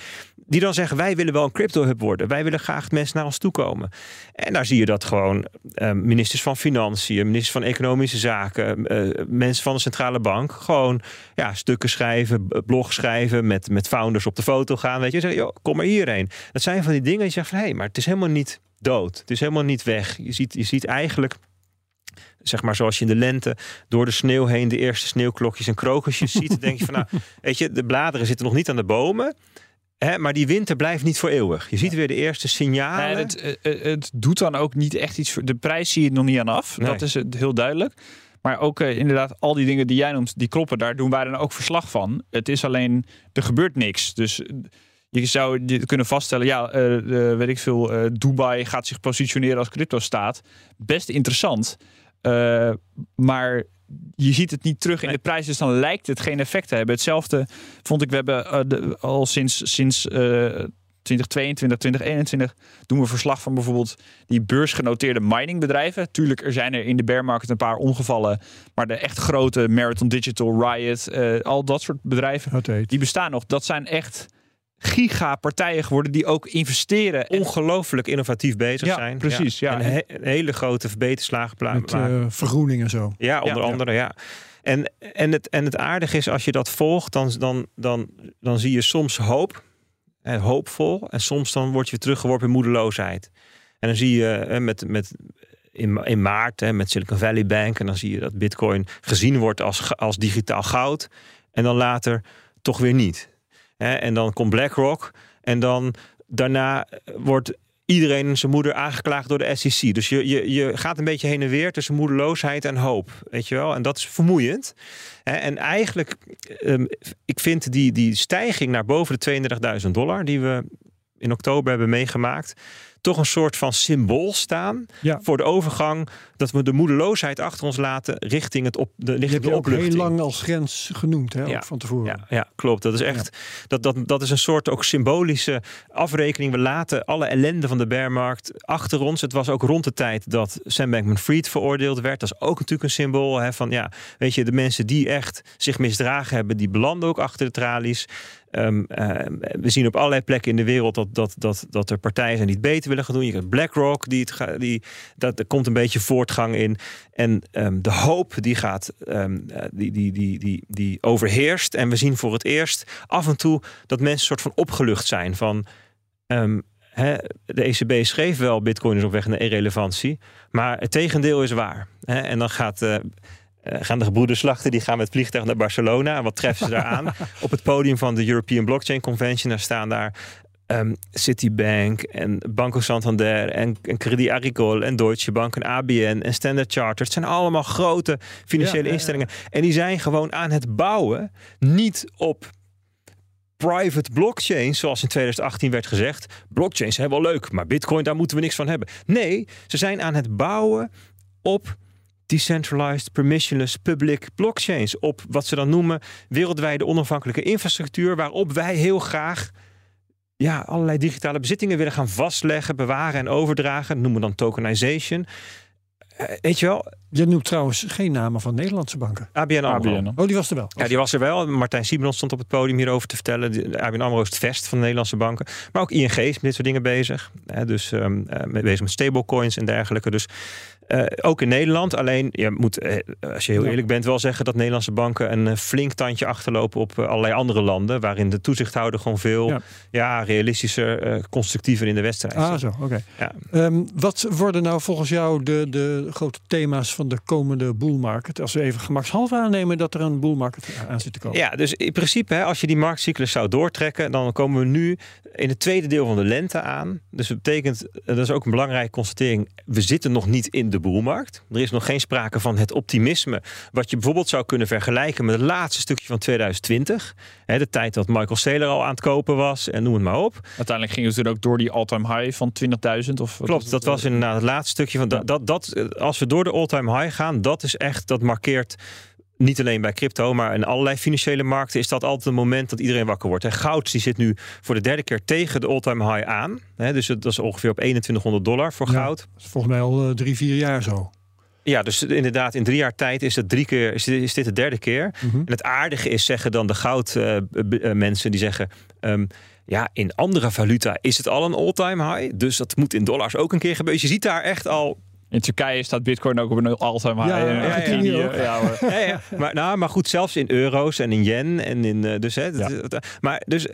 Die dan zeggen, wij willen wel een crypto hub worden. Wij willen graag mensen naar ons toe komen. En daar zie je dat gewoon eh, ministers van Financiën, ministers van Economische Zaken, eh, mensen van de centrale bank, gewoon ja, stukken schrijven, blog schrijven, met, met founders op de foto gaan. Weet je, zeggen, joh, kom maar hierheen. Dat zijn van die dingen die je zegt van, hé, hey, maar het is helemaal niet dood. Het is helemaal niet weg. Je ziet, je ziet eigenlijk zeg maar zoals je in de lente door de sneeuw heen de eerste sneeuwklokjes en krokusjes ziet, dan denk je van nou, weet je, de bladeren zitten nog niet aan de bomen. Hè, maar die winter blijft niet voor eeuwig. Je ziet weer de eerste signalen. Nee, het, eh, eh, het doet dan ook niet echt iets. Voor, de prijs zie je nog niet aan af. Nee. Dat is het heel duidelijk. Maar ook eh, inderdaad, al die dingen die jij noemt, die kloppen. Daar doen wij dan ook verslag van. Het is alleen, er gebeurt niks. Dus je zou kunnen vaststellen, ja, weet ik veel, Dubai gaat zich positioneren als crypto-staat. Best interessant. Maar je ziet het niet terug in de prijs, dus dan lijkt het geen effect te hebben. Hetzelfde vond ik, we hebben eh, de- al sinds, sinds eh, 2022, 2021 doen we verslag van bijvoorbeeld die beursgenoteerde miningbedrijven. Tuurlijk, er zijn er in de bear market een paar ongevallen, maar de echt grote Marathon Digital, Riot, eh, al dat soort bedrijven, die bestaan nog. Dat zijn echt gigapartijen geworden die ook investeren. En, ongelooflijk innovatief bezig Ja, zijn. precies, ja. En he- hele grote verbeterslagen pla- Met eh, vergroening en zo. Ja, onder Ja. andere, ja. En, en, het, en het aardige is, als je dat volgt, dan, dan, dan, dan zie je soms hoop. En hoopvol. En soms dan word je teruggeworpen in moedeloosheid. En dan zie je hè, met, met, in, in maart hè, met Silicon Valley Bank. En dan zie je dat bitcoin gezien wordt als, als digitaal goud. En dan later toch weer niet. Hè, en dan komt BlackRock. En dan daarna wordt iedereen en zijn moeder aangeklaagd door de SEC. Dus je, je, je gaat een beetje heen en weer tussen moedeloosheid en hoop. Weet je wel? En dat is vermoeiend. En eigenlijk, ehm, ik vind die, die stijging naar boven de 32.000 dollar... die we in oktober hebben meegemaakt... toch een soort van symbool staan Ja. voor de overgang... dat we de moedeloosheid achter ons laten richting, het op, de, richting de opluchting. heel lang als grens genoemd, hè, Ja. van tevoren. Ja, ja, klopt. Dat is echt. Dat, dat, dat is een soort ook symbolische afrekening. We laten alle ellende van de bearmarkt achter ons. Het was ook rond de tijd dat Sam Bankman-Fried veroordeeld werd. Dat is ook natuurlijk een symbool hè, van ja, weet je, de mensen die echt zich misdragen hebben, die belanden ook achter de tralies. Ehm, ehm, we zien op allerlei plekken in de wereld dat, dat, dat, dat er partijen zijn die het beter willen gaan doen. Je hebt BlackRock, die het die, dat, er komt een beetje voortgang in. En ehm, de hoop die gaat, ehm, eh, die, die, die, die, die overheerst. En we zien voor het eerst af en toe dat mensen soort van opgelucht zijn van. de ECB schreef wel Bitcoin is op weg naar irrelevantie, maar het tegendeel is waar. En dan gaat. eh, eh, gaan de gebroeders slachten, die gaan met vliegtuig naar Barcelona. En wat treffen ze daar aan? Op het podium van de European Blockchain Convention, daar staan daar ehm, Citibank en Banco Santander en, en Credit Agricole en Deutsche Bank en ABN en Standard Chartered. Het zijn allemaal grote financiële Ja, ja, ja. instellingen. En die zijn gewoon aan het bouwen, niet op private blockchains, zoals in 2018 werd gezegd. Blockchains zijn wel leuk, maar Bitcoin, daar moeten we niks van hebben. Nee, ze zijn aan het bouwen op decentralized, permissionless, public blockchains. Op wat ze dan noemen wereldwijde onafhankelijke infrastructuur, waarop wij heel graag ja, allerlei digitale bezittingen willen gaan vastleggen, bewaren en overdragen. Dat noemen we dan tokenization. eh, weet je wel, Je noemt trouwens geen namen van Nederlandse banken. ABN AMRO. ABN. Oh, die was er wel. Ja, die was er wel. Martijn Simons stond op het podium hierover te vertellen. De ABN AMRO is het vest van de Nederlandse banken. Maar ook ING is met dit soort dingen bezig. Hè, dus um, met, bezig met stablecoins en dergelijke. Dus uh, ook in Nederland. Alleen, je moet, uh, als je heel eerlijk bent, wel zeggen dat Nederlandse banken een flink tandje achterlopen op allerlei andere landen. Waarin de toezichthouder gewoon veel ja. ja realistischer, constructiever in de wedstrijd Ah, zo, oké. Okay. Ja. Um, wat worden nou volgens jou de, de grote thema's van de komende bull market? Als we even gemakshalve aannemen dat er een bull market aan zit te komen. Ja, dus in principe, hè, als je die marktcyclus zou doortrekken, dan komen we nu in het tweede deel van de lente aan. Dus dat betekent, dat is ook een belangrijke constatering, we zitten nog niet in de boelmarkt. Er is nog geen sprake van het optimisme, wat je bijvoorbeeld zou kunnen vergelijken met het laatste stukje van 2020. Hè, de tijd dat Michael Saylor al aan het kopen was en noem het maar op. Uiteindelijk ging het er ook door die all-time high van 20.000. Of Klopt, dat was inderdaad het laatste stukje van ja. dat, dat. Als we door de all-time high gaan, dat is echt, dat markeert niet alleen bij crypto, maar in allerlei financiële markten is dat altijd een moment dat iedereen wakker wordt. En goud die zit nu voor de derde keer tegen de all-time high aan. dus dat is ongeveer op 2100 dollar voor goud. Ja, dat is volgens mij al uh, drie, vier jaar zo. Ja, dus inderdaad, in drie jaar tijd is het drie keer, is dit, is dit de derde keer. Mm -hmm. En het aardige is, zeggen dan de goudmensen, uh, die zeggen. Um, ja, in andere valuta is het al een all-time high. Dus dat moet in dollars ook een keer gebeuren. Dus je ziet daar echt al in Turkije staat Bitcoin ook op een all-time high. Ja, ja, ja, ja, ja, ja, ja. Maar, nou, maar goed, zelfs in euro's en in yen en in uh, dus hè, ja. maar dus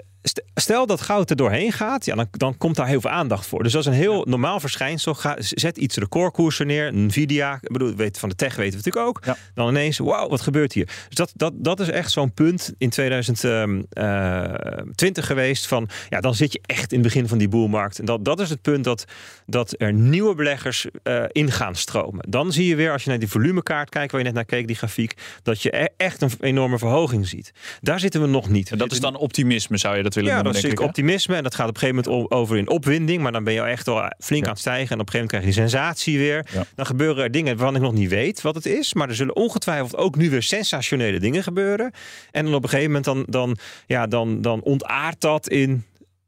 stel dat goud er doorheen gaat, ja, dan, dan komt daar heel veel aandacht voor. Dus dat is een heel normaal verschijnsel. Ga, zet iets recordkoersen neer, Nvidia, ik bedoel, weet, van de tech weten we natuurlijk ook. Ja. Dan ineens, wauw, wat gebeurt hier? Dus dat, dat, dat is echt zo'n punt in 2020 geweest van, ja, dan zit je echt in het begin van die boelmarkt. En dat, dat is het punt dat, dat er nieuwe beleggers uh, in gaan stromen. Dan zie je weer, als je naar die volumekaart kijkt, waar je net naar keek, die grafiek, dat je e echt een enorme verhoging ziet. Daar zitten we nog niet. En dat is dan optimisme, zou je dat willen ja, noemen, dat is ik, optimisme. En dat gaat op een gegeven moment over in opwinding. Maar dan ben je echt al flink ja. aan het stijgen. En op een gegeven moment krijg je sensatie weer. Ja. Dan gebeuren er dingen waarvan ik nog niet weet wat het is. Maar er zullen ongetwijfeld ook nu weer sensationele dingen gebeuren. En dan op een gegeven moment dan, dan, ja, dan, dan ontaart dat in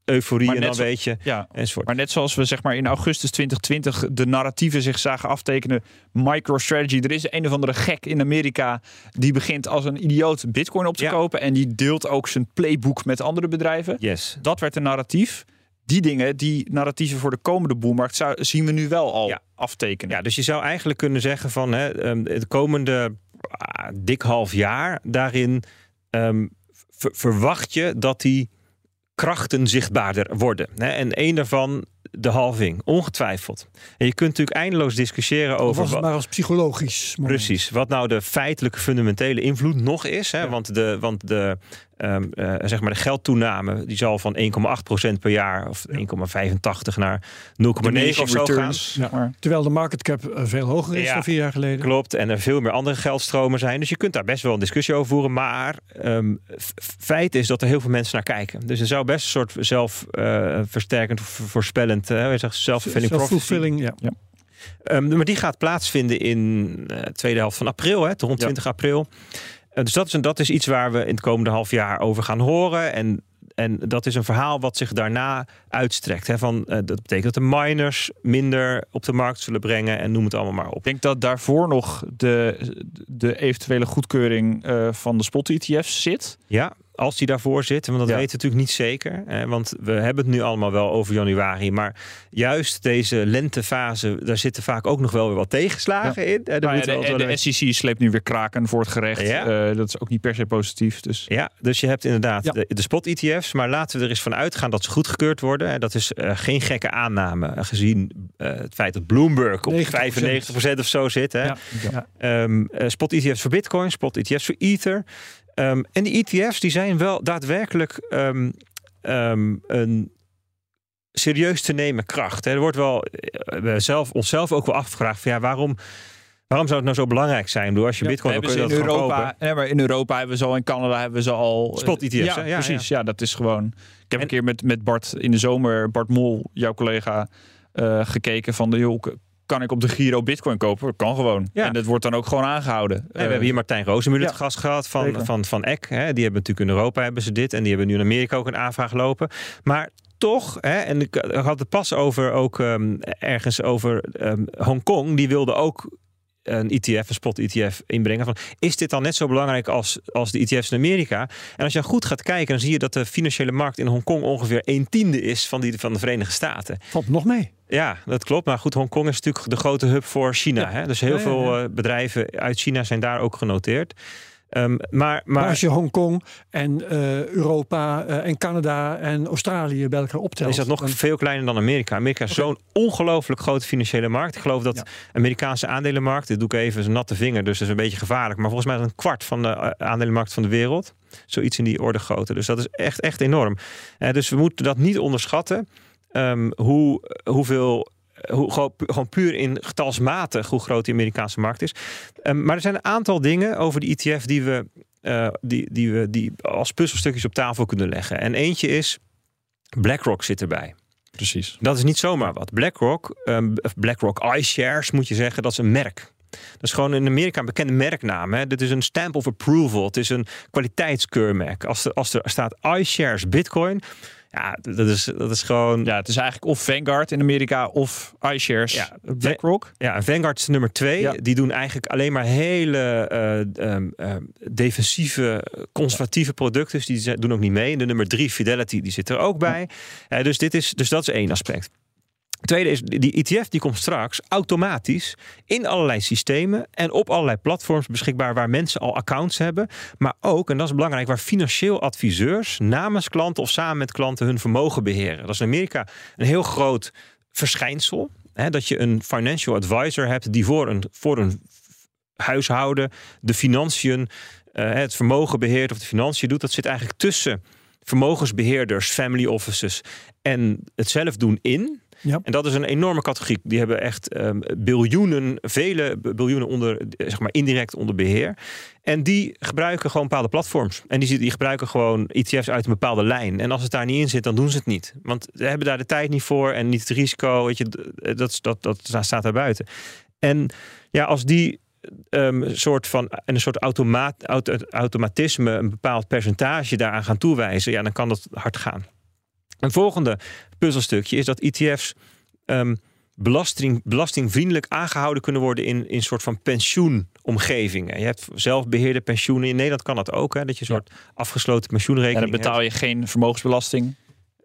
euforie en dan zo, weet je. Ja, enzovoort. maar net zoals we zeg maar in augustus 2020 de narratieven zich zagen aftekenen. MicroStrategy, er is een of andere gek in Amerika die begint als een idioot Bitcoin op te Ja. kopen en die deelt ook zijn playbook met andere bedrijven. Yes. Dat werd een narratief. Die dingen, die narratieven voor de komende boelmarkt, zou, zien we nu wel al Ja. aftekenen. Ja, dus je zou eigenlijk kunnen zeggen van hè, ehm, het komende ah, dik half jaar daarin ehm, ver- verwacht je dat die krachten zichtbaarder worden. En één daarvan de halving, ongetwijfeld. En je kunt natuurlijk eindeloos discussiëren Of over was het maar als psychologisch moment? precies wat nou de feitelijke fundamentele invloed nog is. Hè? Ja. Want de, want de, ehm, eh, zeg maar de geldtoename die zal van 1,8% per jaar of 1,85 naar 0,9 of zo gaan. Ja. maar. Terwijl de market cap eh, veel hoger is Ja. dan vier jaar geleden. Klopt, en er veel meer andere geldstromen zijn. Dus je kunt daar best wel een discussie over voeren. Maar ehm, f- feit is dat er heel veel mensen naar kijken. Dus er zou best een soort zelfversterkend of voorspellend, uh, prophecy. Self-fulfilling, ja. Ehm, maar die gaat plaatsvinden in eh, de tweede helft van april, hè, rond Ja. 20 april. Eh, dus dat is, dat is iets waar we in het komende half jaar over gaan horen. En, en dat is een verhaal wat zich daarna uitstrekt. Hè, van, eh, dat betekent dat de miners minder op de markt zullen brengen en noem het allemaal maar op. Ik denk dat daarvoor nog de, de eventuele goedkeuring eh, van de spot-ETF's zit. Ja, als die daarvoor zit. Want dat Ja. weten we natuurlijk niet zeker. Eh, want we hebben het nu allemaal wel over januari. Maar juist deze lentefase, daar zitten vaak ook nog wel weer wat tegenslagen in. Daar Nou ja, de, altijd wel de SEC sleept nu weer kraken voor het gerecht. Ja. Eh, dat is ook niet per se positief. Dus Ja, dus je hebt inderdaad Ja. de, de spot-ETF's. Maar laten we er eens van uitgaan dat ze goedgekeurd worden. En dat is eh, geen gekke aanname. eh, gezien het feit dat Bloomberg op 90%. 95% of zo zit. Hè. Ja. Ja. Ehm, eh, spot ETF's voor Bitcoin, spot ETF's voor Ether. Ehm, en die ETF's die zijn wel daadwerkelijk ehm, ehm, een serieus te nemen kracht. Hè. Er wordt wel eh, we zelf, onszelf ook wel afgevraagd van ja, waarom, waarom zou het nou zo belangrijk zijn? Bedoel, als je Ja, Bitcoin dan kun je dat in gewoon Europa, nee, maar in Europa hebben we ze al, in Canada hebben we ze al. eh, Spot ETF's, Ja, precies. Ja. dat is gewoon. Ik heb een keer met, met Bart in de zomer, Bart Mol, jouw collega, eh, gekeken van de joh, kan ik op de Giro Bitcoin kopen? Dat kan gewoon. Ja. En dat wordt dan ook gewoon aangehouden. En we hebben hier Martijn Rozemuller ja, te gast gehad van, zeker. van, van Eck. Hè. Die hebben natuurlijk in Europa hebben ze dit. En die hebben nu in Amerika ook een aanvraag lopen. Maar toch, hè, en ik had het pas over ook um, ergens over um, Hongkong, die wilde ook een ETF, een spot-ETF inbrengen. Van, is dit dan net zo belangrijk als, als de ETF's in Amerika? En als je goed gaat kijken, dan zie je dat de financiële markt in Hongkong ongeveer een tiende is van die van de Verenigde Staten. Valt nog mee. Ja, dat klopt. Maar goed, Hongkong is natuurlijk de grote hub voor China. Hè? Dus heel veel eh, bedrijven uit China zijn daar ook genoteerd. Um, maar, maar, als je Hongkong en uh, Europa uh, en Canada en Australië bij elkaar optelt... is dat nog dan... veel kleiner dan Amerika. Amerika is okay. zo'n ongelooflijk grote financiële markt. Ik geloof dat de ja. Amerikaanse aandelenmarkt... dit doe ik even een natte vinger, dus dat is een beetje gevaarlijk... maar volgens mij is een kwart van de aandelenmarkt van de wereld. Zoiets in die orde grootte. Dus dat is echt, echt enorm. Uh, dus we moeten dat niet onderschatten... Um, hoe, hoeveel hoe, gewoon, gewoon, puur in getalsmatig hoe groot die Amerikaanse markt is. Um, maar er zijn een aantal dingen over de ETF die we, uh, die, die we die als puzzelstukjes op tafel kunnen leggen. En eentje is BlackRock zit erbij. Precies. Dat is niet zomaar wat. BlackRock, um, BlackRock iShares moet je zeggen, dat is een merk. Dat is gewoon in Amerika een bekende merknaam. Hè? Dit is een stamp of approval. Het is een kwaliteitskeurmerk. Als er, als er staat iShares Bitcoin, ja, dat is, dat is gewoon. Ja, het is eigenlijk of Vanguard in Amerika of iShares. Ja, BlackRock. Ja, Vanguard is nummer twee. Ja. Die doen eigenlijk alleen maar hele uh, um, uh, defensieve, conservatieve producten. Dus die doen ook niet mee. En de nummer drie, Fidelity, die zit er ook bij. Uh, dus, dit is, dus dat is één aspect. Tweede is, die ETF die komt straks automatisch in allerlei systemen en op allerlei platforms beschikbaar waar mensen al accounts hebben. Maar ook, en dat is belangrijk, waar financieel adviseurs namens klanten of samen met klanten hun vermogen beheren. Dat is in Amerika een heel groot verschijnsel. Hè, dat je een financial advisor hebt die voor een, voor een huishouden de financiën, uh, het vermogen beheert of de financiën doet. Dat zit eigenlijk tussen vermogensbeheerders, family offices en het zelf doen in. Ja. En dat is een enorme categorie. Die hebben echt um, biljoenen, vele biljoenen onder, zeg maar indirect onder beheer. En die gebruiken gewoon bepaalde platforms. En die, die gebruiken gewoon ETF's uit een bepaalde lijn. En als het daar niet in zit, dan doen ze het niet. Want ze hebben daar de tijd niet voor en niet het risico. Weet je, dat, dat, dat, dat staat daar buiten. En ja, als die um, soort van een soort automaat, auto, automatisme, een bepaald percentage daaraan gaan toewijzen, ja, dan kan dat hard gaan. Een volgende puzzelstukje is dat ETF's um, belasting, belastingvriendelijk aangehouden kunnen worden in, een soort van pensioenomgevingen. Je hebt zelfbeheerde pensioenen. In Nederland kan dat ook, hè, dat je een soort afgesloten pensioenrekening En dan betaal je geen vermogensbelasting.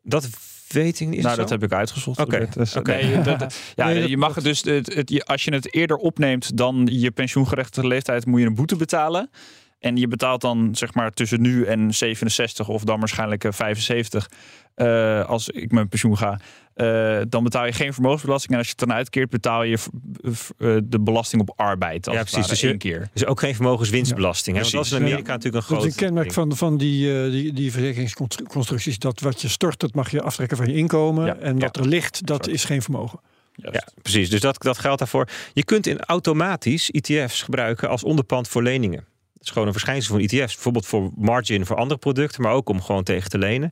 Dat weet ik niet. Nou, dat heb ik uitgezocht. Oké. Okay. Dus, okay. nee, dat, ja, nee, je mag het dus, het, het, als je het eerder opneemt dan je pensioengerechtigde leeftijd, moet je een boete betalen. En je betaalt dan zeg maar tussen nu en 67 of dan waarschijnlijk 75 uh, als ik mijn pensioen ga. Uh, dan betaal je geen vermogensbelasting. En als je het dan uitkeert, betaal je uh, de belasting op arbeid. Als ja, precies. Dus, één keer. dus ook geen vermogenswinstbelasting. Ja, hè? Want dat is in Amerika ja. natuurlijk een groot. Dat is een kenmerk van, van die, die, die verzekeringsconstructies. Dat wat je stort, dat mag je aftrekken van je inkomen. Ja. En wat er ligt, dat Sorry. is geen vermogen. Juist. Ja, precies. Dus dat, dat geldt daarvoor. Je kunt in automatisch ETF's gebruiken als onderpand voor leningen. Dat is gewoon een verschijnsel van ETF's. Bijvoorbeeld voor margin voor andere producten, maar ook om gewoon tegen te lenen.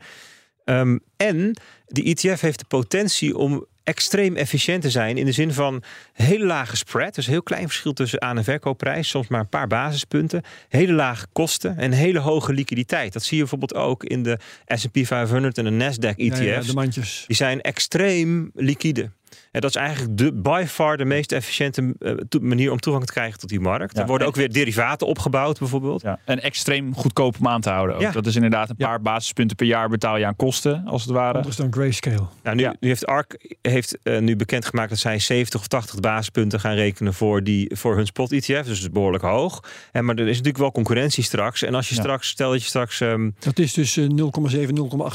Um, en die ETF heeft de potentie om extreem efficiënt te zijn in de zin van hele lage spread, dus heel klein verschil tussen aan- en verkoopprijs, soms maar een paar basispunten, hele lage kosten en hele hoge liquiditeit. Dat zie je bijvoorbeeld ook in de S&P 500 en de Nasdaq ETF's. Ja, ja, de mandjes. Die zijn extreem liquide. En dat is eigenlijk de, by far de meest efficiënte uh, manier om toegang te krijgen tot die markt. Ja, er worden ook weer derivaten opgebouwd bijvoorbeeld. Ja, en extreem goedkoop om aan te houden. Ook. Ja. Dat is inderdaad een paar basispunten per jaar betaal je aan kosten, als het ware. Anders dan grayscale. Nou, nu, nu heeft ARK heeft, uh, nu bekendgemaakt dat zij 70 of 80 basispunten gaan rekenen voor, die, voor hun spot ETF. Dus dat is behoorlijk hoog. En, maar er is natuurlijk wel concurrentie straks. En als je straks, stel dat je straks... Um, dat is dus uh, 0,7, 0,8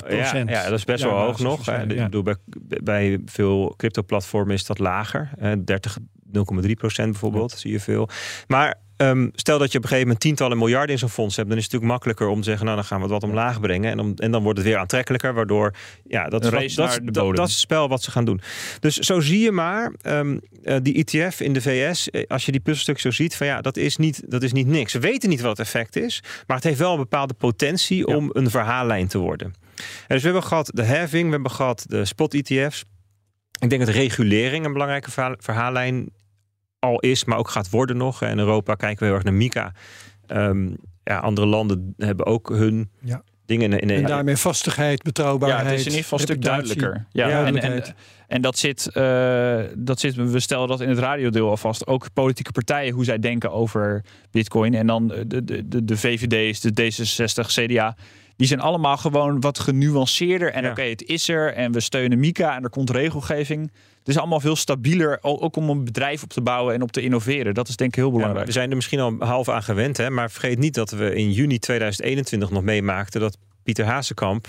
procent. Ja, dat is best wel hoog nog. Ik bedoel, bij, bij veel crypto platformen is dat lager. 30, 0,3 procent bijvoorbeeld, ja. zie je veel. Maar um, stel dat je op een gegeven moment tientallen miljarden in zo'n fonds hebt, dan is het natuurlijk makkelijker om te zeggen, nou dan gaan we het wat omlaag brengen. En, om, en dan wordt het weer aantrekkelijker, waardoor ja, dat, is, wat, dat, dat, dat, is het spel wat ze gaan doen. Dus zo zie je maar um, uh, die ETF in de VS, als je die puzzelstuk zo ziet, van ja, dat is niet, dat is niet niks. Ze weten niet wat het effect is, maar het heeft wel een bepaalde potentie ja. om een verhaallijn te worden. En dus we hebben gehad de halving, we hebben gehad de spot ETF's. Ik denk dat regulering een belangrijke verhaallijn al is, maar ook gaat worden nog. In Europa kijken we heel erg naar MICA. Um, ja, andere landen hebben ook hun ja. dingen in, in, En daarmee vastigheid, Ja, betrouwbaarheid. het is in ieder geval een stuk duidelijker. Ja, en, en, en dat zit, eh, dat zit, we stellen dat in het radiodeel alvast. Ook politieke partijen, hoe zij denken over bitcoin. En dan de, de, de, de VVD's, de D66, CDA. Die zijn allemaal gewoon wat genuanceerder. En Ja. oké, het is er. En we steunen Mika en er komt regelgeving. Het is allemaal veel stabieler. Ook om een bedrijf op te bouwen en op te innoveren. Dat is denk ik heel Ja, belangrijk. we zijn er misschien al half aan gewend, hè, maar vergeet niet dat we in juni 2021 nog meemaakten dat Pieter Hazekamp,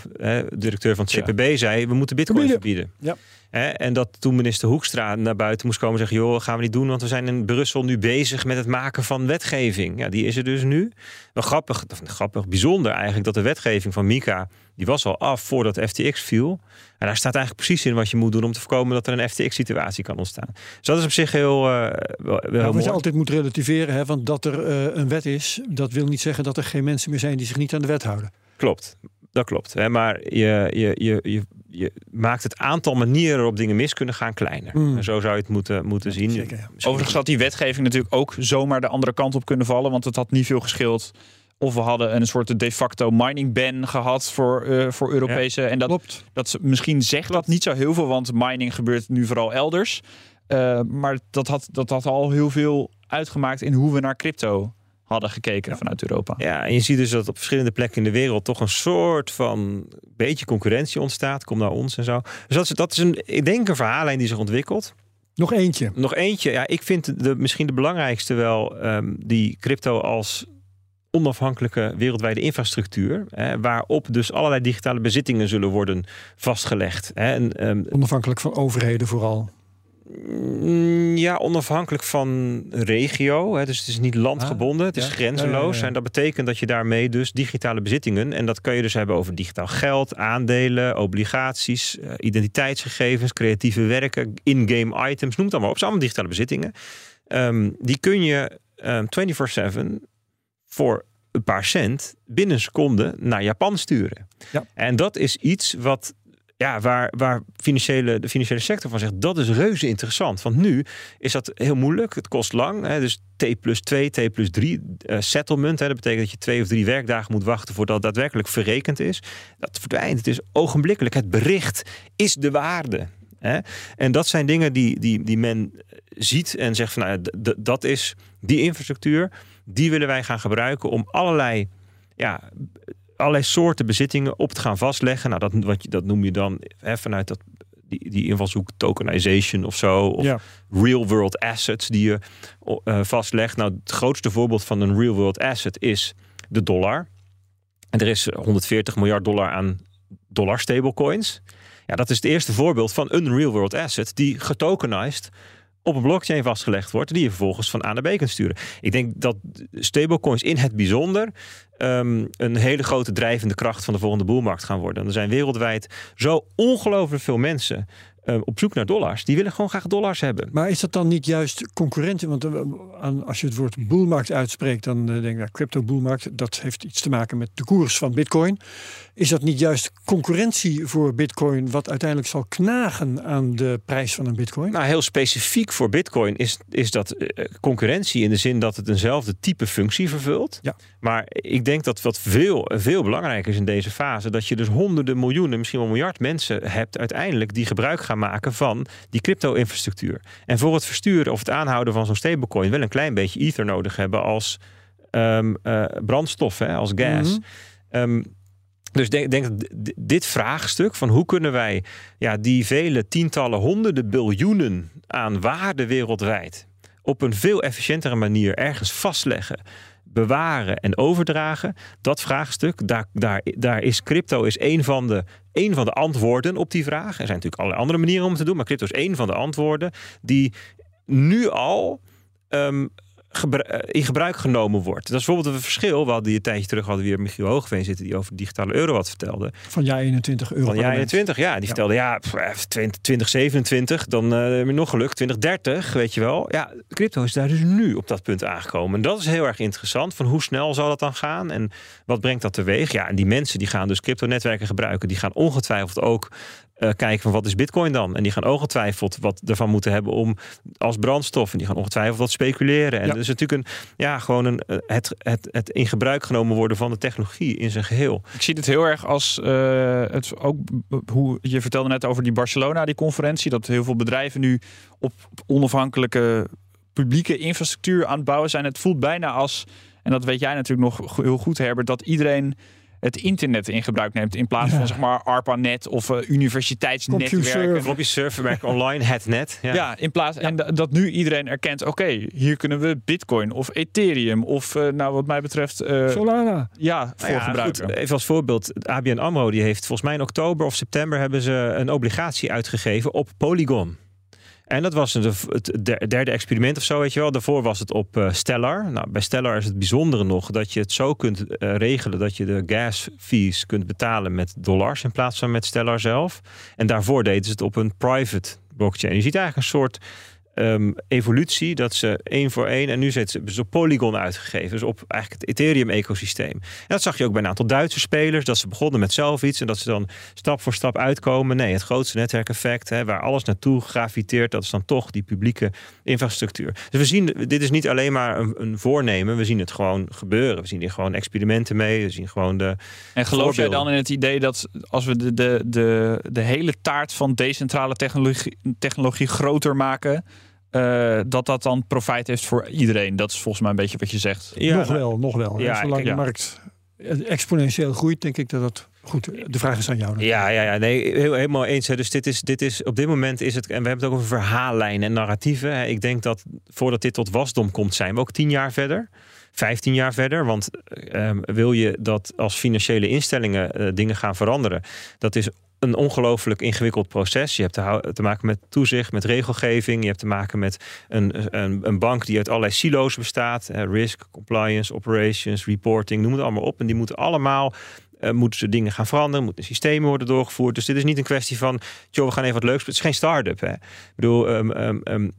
directeur van het Ja. CPB, zei: we moeten Bitcoin Verbieden. verbieden. Ja. Hè, en dat toen minister Hoekstra naar buiten moest komen en zeggen: joh, gaan we niet doen, want we zijn in Brussel nu bezig met het maken van wetgeving. Ja, die is er dus nu. Wel grappig, grappig, bijzonder eigenlijk dat de wetgeving van Mika die was al af voordat FTX viel. En daar staat eigenlijk precies in wat je moet doen om te voorkomen dat er een FTX-situatie kan ontstaan. Dus dat is op zich heel, wel, wel heel Nou, wat je altijd moet relativeren, hè, want dat er eh, een wet is, dat wil niet zeggen dat er geen mensen meer zijn die zich niet aan de wet houden. Klopt, dat klopt. Hè? Maar je, je, je, je, je maakt het aantal manieren waarop dingen mis kunnen gaan kleiner. Mm. En zo zou je het moeten, moeten zien. zeker, ja. Overigens had die wetgeving natuurlijk ook zomaar de andere kant op kunnen vallen. Want het had niet veel gescheeld. Of we hadden een soort de facto mining ban gehad voor, eh, voor Europese. En dat, Klopt. dat ze- misschien zegt dat niet zo heel veel, want mining gebeurt nu vooral elders. Eh, maar dat had, dat had al heel veel uitgemaakt in hoe we naar crypto hadden gekeken vanuit Europa. Ja, en je ziet dus dat op verschillende plekken in de wereld toch een soort van beetje concurrentie ontstaat. Kom naar ons en zo. Dus dat is, dat is een, ik denk een verhaallijn die zich ontwikkelt. Nog eentje. Nog eentje, ja, ik vind de, misschien de belangrijkste wel ehm, die crypto als onafhankelijke wereldwijde infrastructuur, hè, waarop dus allerlei digitale bezittingen zullen worden vastgelegd. Hè. En, ehm, Onafhankelijk van overheden vooral. Mm, Ja, onafhankelijk van regio. Hè. Dus het is niet landgebonden, het is ja. grenzeloos. Ja. En dat betekent dat je daarmee dus digitale bezittingen... en dat kan je dus hebben over digitaal geld, aandelen, obligaties... eh, identiteitsgegevens, creatieve werken, in-game items... noem het allemaal op. Het zijn allemaal digitale bezittingen. Ehm, die kun je ehm 24-7 voor een paar cent binnen een seconde naar Japan sturen. Ja. En dat is iets wat ja, waar, waar financiële, de financiële sector van zegt, dat is reuze interessant. Want nu is dat heel moeilijk. Het kost lang. Hè, dus T plus 2, T plus 3 eh, settlement. Hè, dat betekent dat je twee of drie werkdagen moet wachten voordat het daadwerkelijk verrekend is. Dat verdwijnt. Het is ogenblikkelijk. Het bericht is de waarde. Hè? En dat zijn dingen die, die, die men ziet en zegt van nou, dat is die infrastructuur. Die willen wij gaan gebruiken om allerlei ja, allerlei soorten bezittingen op te gaan vastleggen. Nou, dat, wat je, dat noem je dan hè, vanuit dat, die, die invalshoek tokenization of zo. Of Ja. real world assets die je eh, vastlegt. Nou, het grootste voorbeeld van een real world asset is de dollar. En er is 140 miljard dollar aan dollar stablecoins. Ja, dat is het eerste voorbeeld van een real world asset die getokenized op een blockchain vastgelegd wordt, die je vervolgens van A naar B kunt sturen. Ik denk dat stablecoins in het bijzonder ehm, een hele grote drijvende kracht van de volgende boelmarkt gaan worden. En er zijn wereldwijd zo ongelooflijk veel mensen eh, op zoek naar dollars. Die willen gewoon graag dollars hebben. Maar is dat dan niet juist concurrentie? Want eh, als je het woord boelmarkt uitspreekt, dan eh, denk ik, nou, crypto boelmarkt, dat heeft iets te maken met de koers van bitcoin. Is dat niet juist concurrentie voor bitcoin, wat uiteindelijk zal knagen aan de prijs van een bitcoin? Nou, heel specifiek voor Bitcoin is, is dat eh, concurrentie in de zin dat het eenzelfde type functie vervult. Ja. Maar ik denk dat wat veel, veel belangrijker is in deze fase, dat je dus honderden miljoenen, misschien wel miljard mensen hebt uiteindelijk die gebruik gaan maken van die crypto-infrastructuur. En voor het versturen of het aanhouden van zo'n stablecoin wel een klein beetje ether nodig hebben als ehm, eh, brandstof, hè, als gas. Ehm, dus denk, denk dit vraagstuk van hoe kunnen wij ja, die vele tientallen, honderden biljoenen aan waarde wereldwijd op een veel efficiëntere manier ergens vastleggen, bewaren en overdragen, dat vraagstuk, daar, daar, daar is crypto is een van, de, een van de antwoorden op die vraag. Er zijn natuurlijk allerlei andere manieren om het te doen, maar crypto is een van de antwoorden die nu al ehm, eh, in gebruik genomen wordt. Dat is bijvoorbeeld een verschil. We hadden die een tijdje terug hadden we weer Michiel Hoogveen zitten die over digitale euro wat vertelde. Van jaar 21 euro. Van jaar 21, ja. Die vertelde, ja, pff, eh, 20, 2027, dan eh, heb je nog geluk. 2030, weet je wel. Ja, crypto is daar dus nu op dat punt aangekomen. En dat is heel erg interessant. Van hoe snel zal dat dan gaan? En wat brengt dat teweeg? Ja, en die mensen die gaan dus crypto-netwerken gebruiken. Die gaan ongetwijfeld ook uh, kijken van wat is bitcoin dan? En die gaan ongetwijfeld wat ervan moeten hebben om als brandstof. En die gaan ongetwijfeld wat speculeren. En ja. dus natuurlijk een, ja, gewoon een, eh, het, het, het in gebruik genomen worden van de technologie in zijn geheel. Ik zie het heel erg als uh, het ook hoe je vertelde net over die Barcelona, die conferentie, dat heel veel bedrijven nu op onafhankelijke publieke infrastructuur aan het bouwen zijn. Het voelt bijna als, en dat weet jij natuurlijk nog heel goed, Herbert, dat iedereen het internet in gebruik neemt. In plaats van zeg maar ARPANET of uh, universiteitsnetwerken. Op je serverwerk online, het net. Ja, ja in plaats en dat nu iedereen erkent, oké, hier kunnen we Bitcoin of Ethereum of uh, nou wat mij betreft uh, Solana. Ja, voor nou gebruiken. Goed, even als voorbeeld, ABN AMRO die heeft volgens mij in oktober of september hebben ze een obligatie uitgegeven op Polygon. En dat was het derde experiment of zo, weet je wel. Daarvoor was het op uh, Stellar. Nou, bij Stellar is het bijzondere nog dat je het zo kunt uh, regelen dat je de gas fees kunt betalen met dollars in plaats van met Stellar zelf. En daarvoor deden ze het op een private blockchain. Je ziet eigenlijk een soort um, evolutie. Dat ze één voor één. En nu zetten ze op Polygon uitgegeven. Dus op eigenlijk het Ethereum-ecosysteem. En dat zag je ook bij een aantal Duitse spelers. Dat ze begonnen met zelf iets. En dat ze dan stap voor stap uitkomen. Nee, het grootste netwerkeffect. Hè, waar alles naartoe graviteert. Dat is dan toch die publieke infrastructuur. Dus we zien, dit is niet alleen maar een, een voornemen. We zien het gewoon gebeuren. We zien hier gewoon experimenten mee. We zien gewoon de. En geloof jij dan in het idee dat als we de, de, de, de hele taart van decentrale technologie, technologie groter maken uh, dat dat dan profijt heeft voor iedereen. Dat is volgens mij een beetje wat je zegt. Ja, nog wel, nog wel. Ja, Zolang de markt exponentieel groeit, denk ik dat dat goed. De vraag is aan jou. Ja, ja, ja, nee, heel, helemaal eens. Hè. Dus dit is, dit is op dit moment is het, en we hebben het ook over verhaallijnen en narratieven. Ik denk dat voordat dit tot wasdom komt, zijn we ook tien jaar verder. 15 jaar verder. Want uh, wil je dat als financiële instellingen uh, dingen gaan veranderen, dat is een ongelooflijk ingewikkeld proces. Je hebt te, maken met toezicht, met regelgeving. Je hebt te maken met een, een, een bank die uit allerlei silo's bestaat. risk, compliance, operations, reporting, noem het allemaal op. En die moeten allemaal uh, moeten ze dingen gaan veranderen, moeten systemen worden doorgevoerd. Dus dit is niet een kwestie van, joh, we gaan even wat leuks. Het is geen start-up. Hè? Ik bedoel, um, um,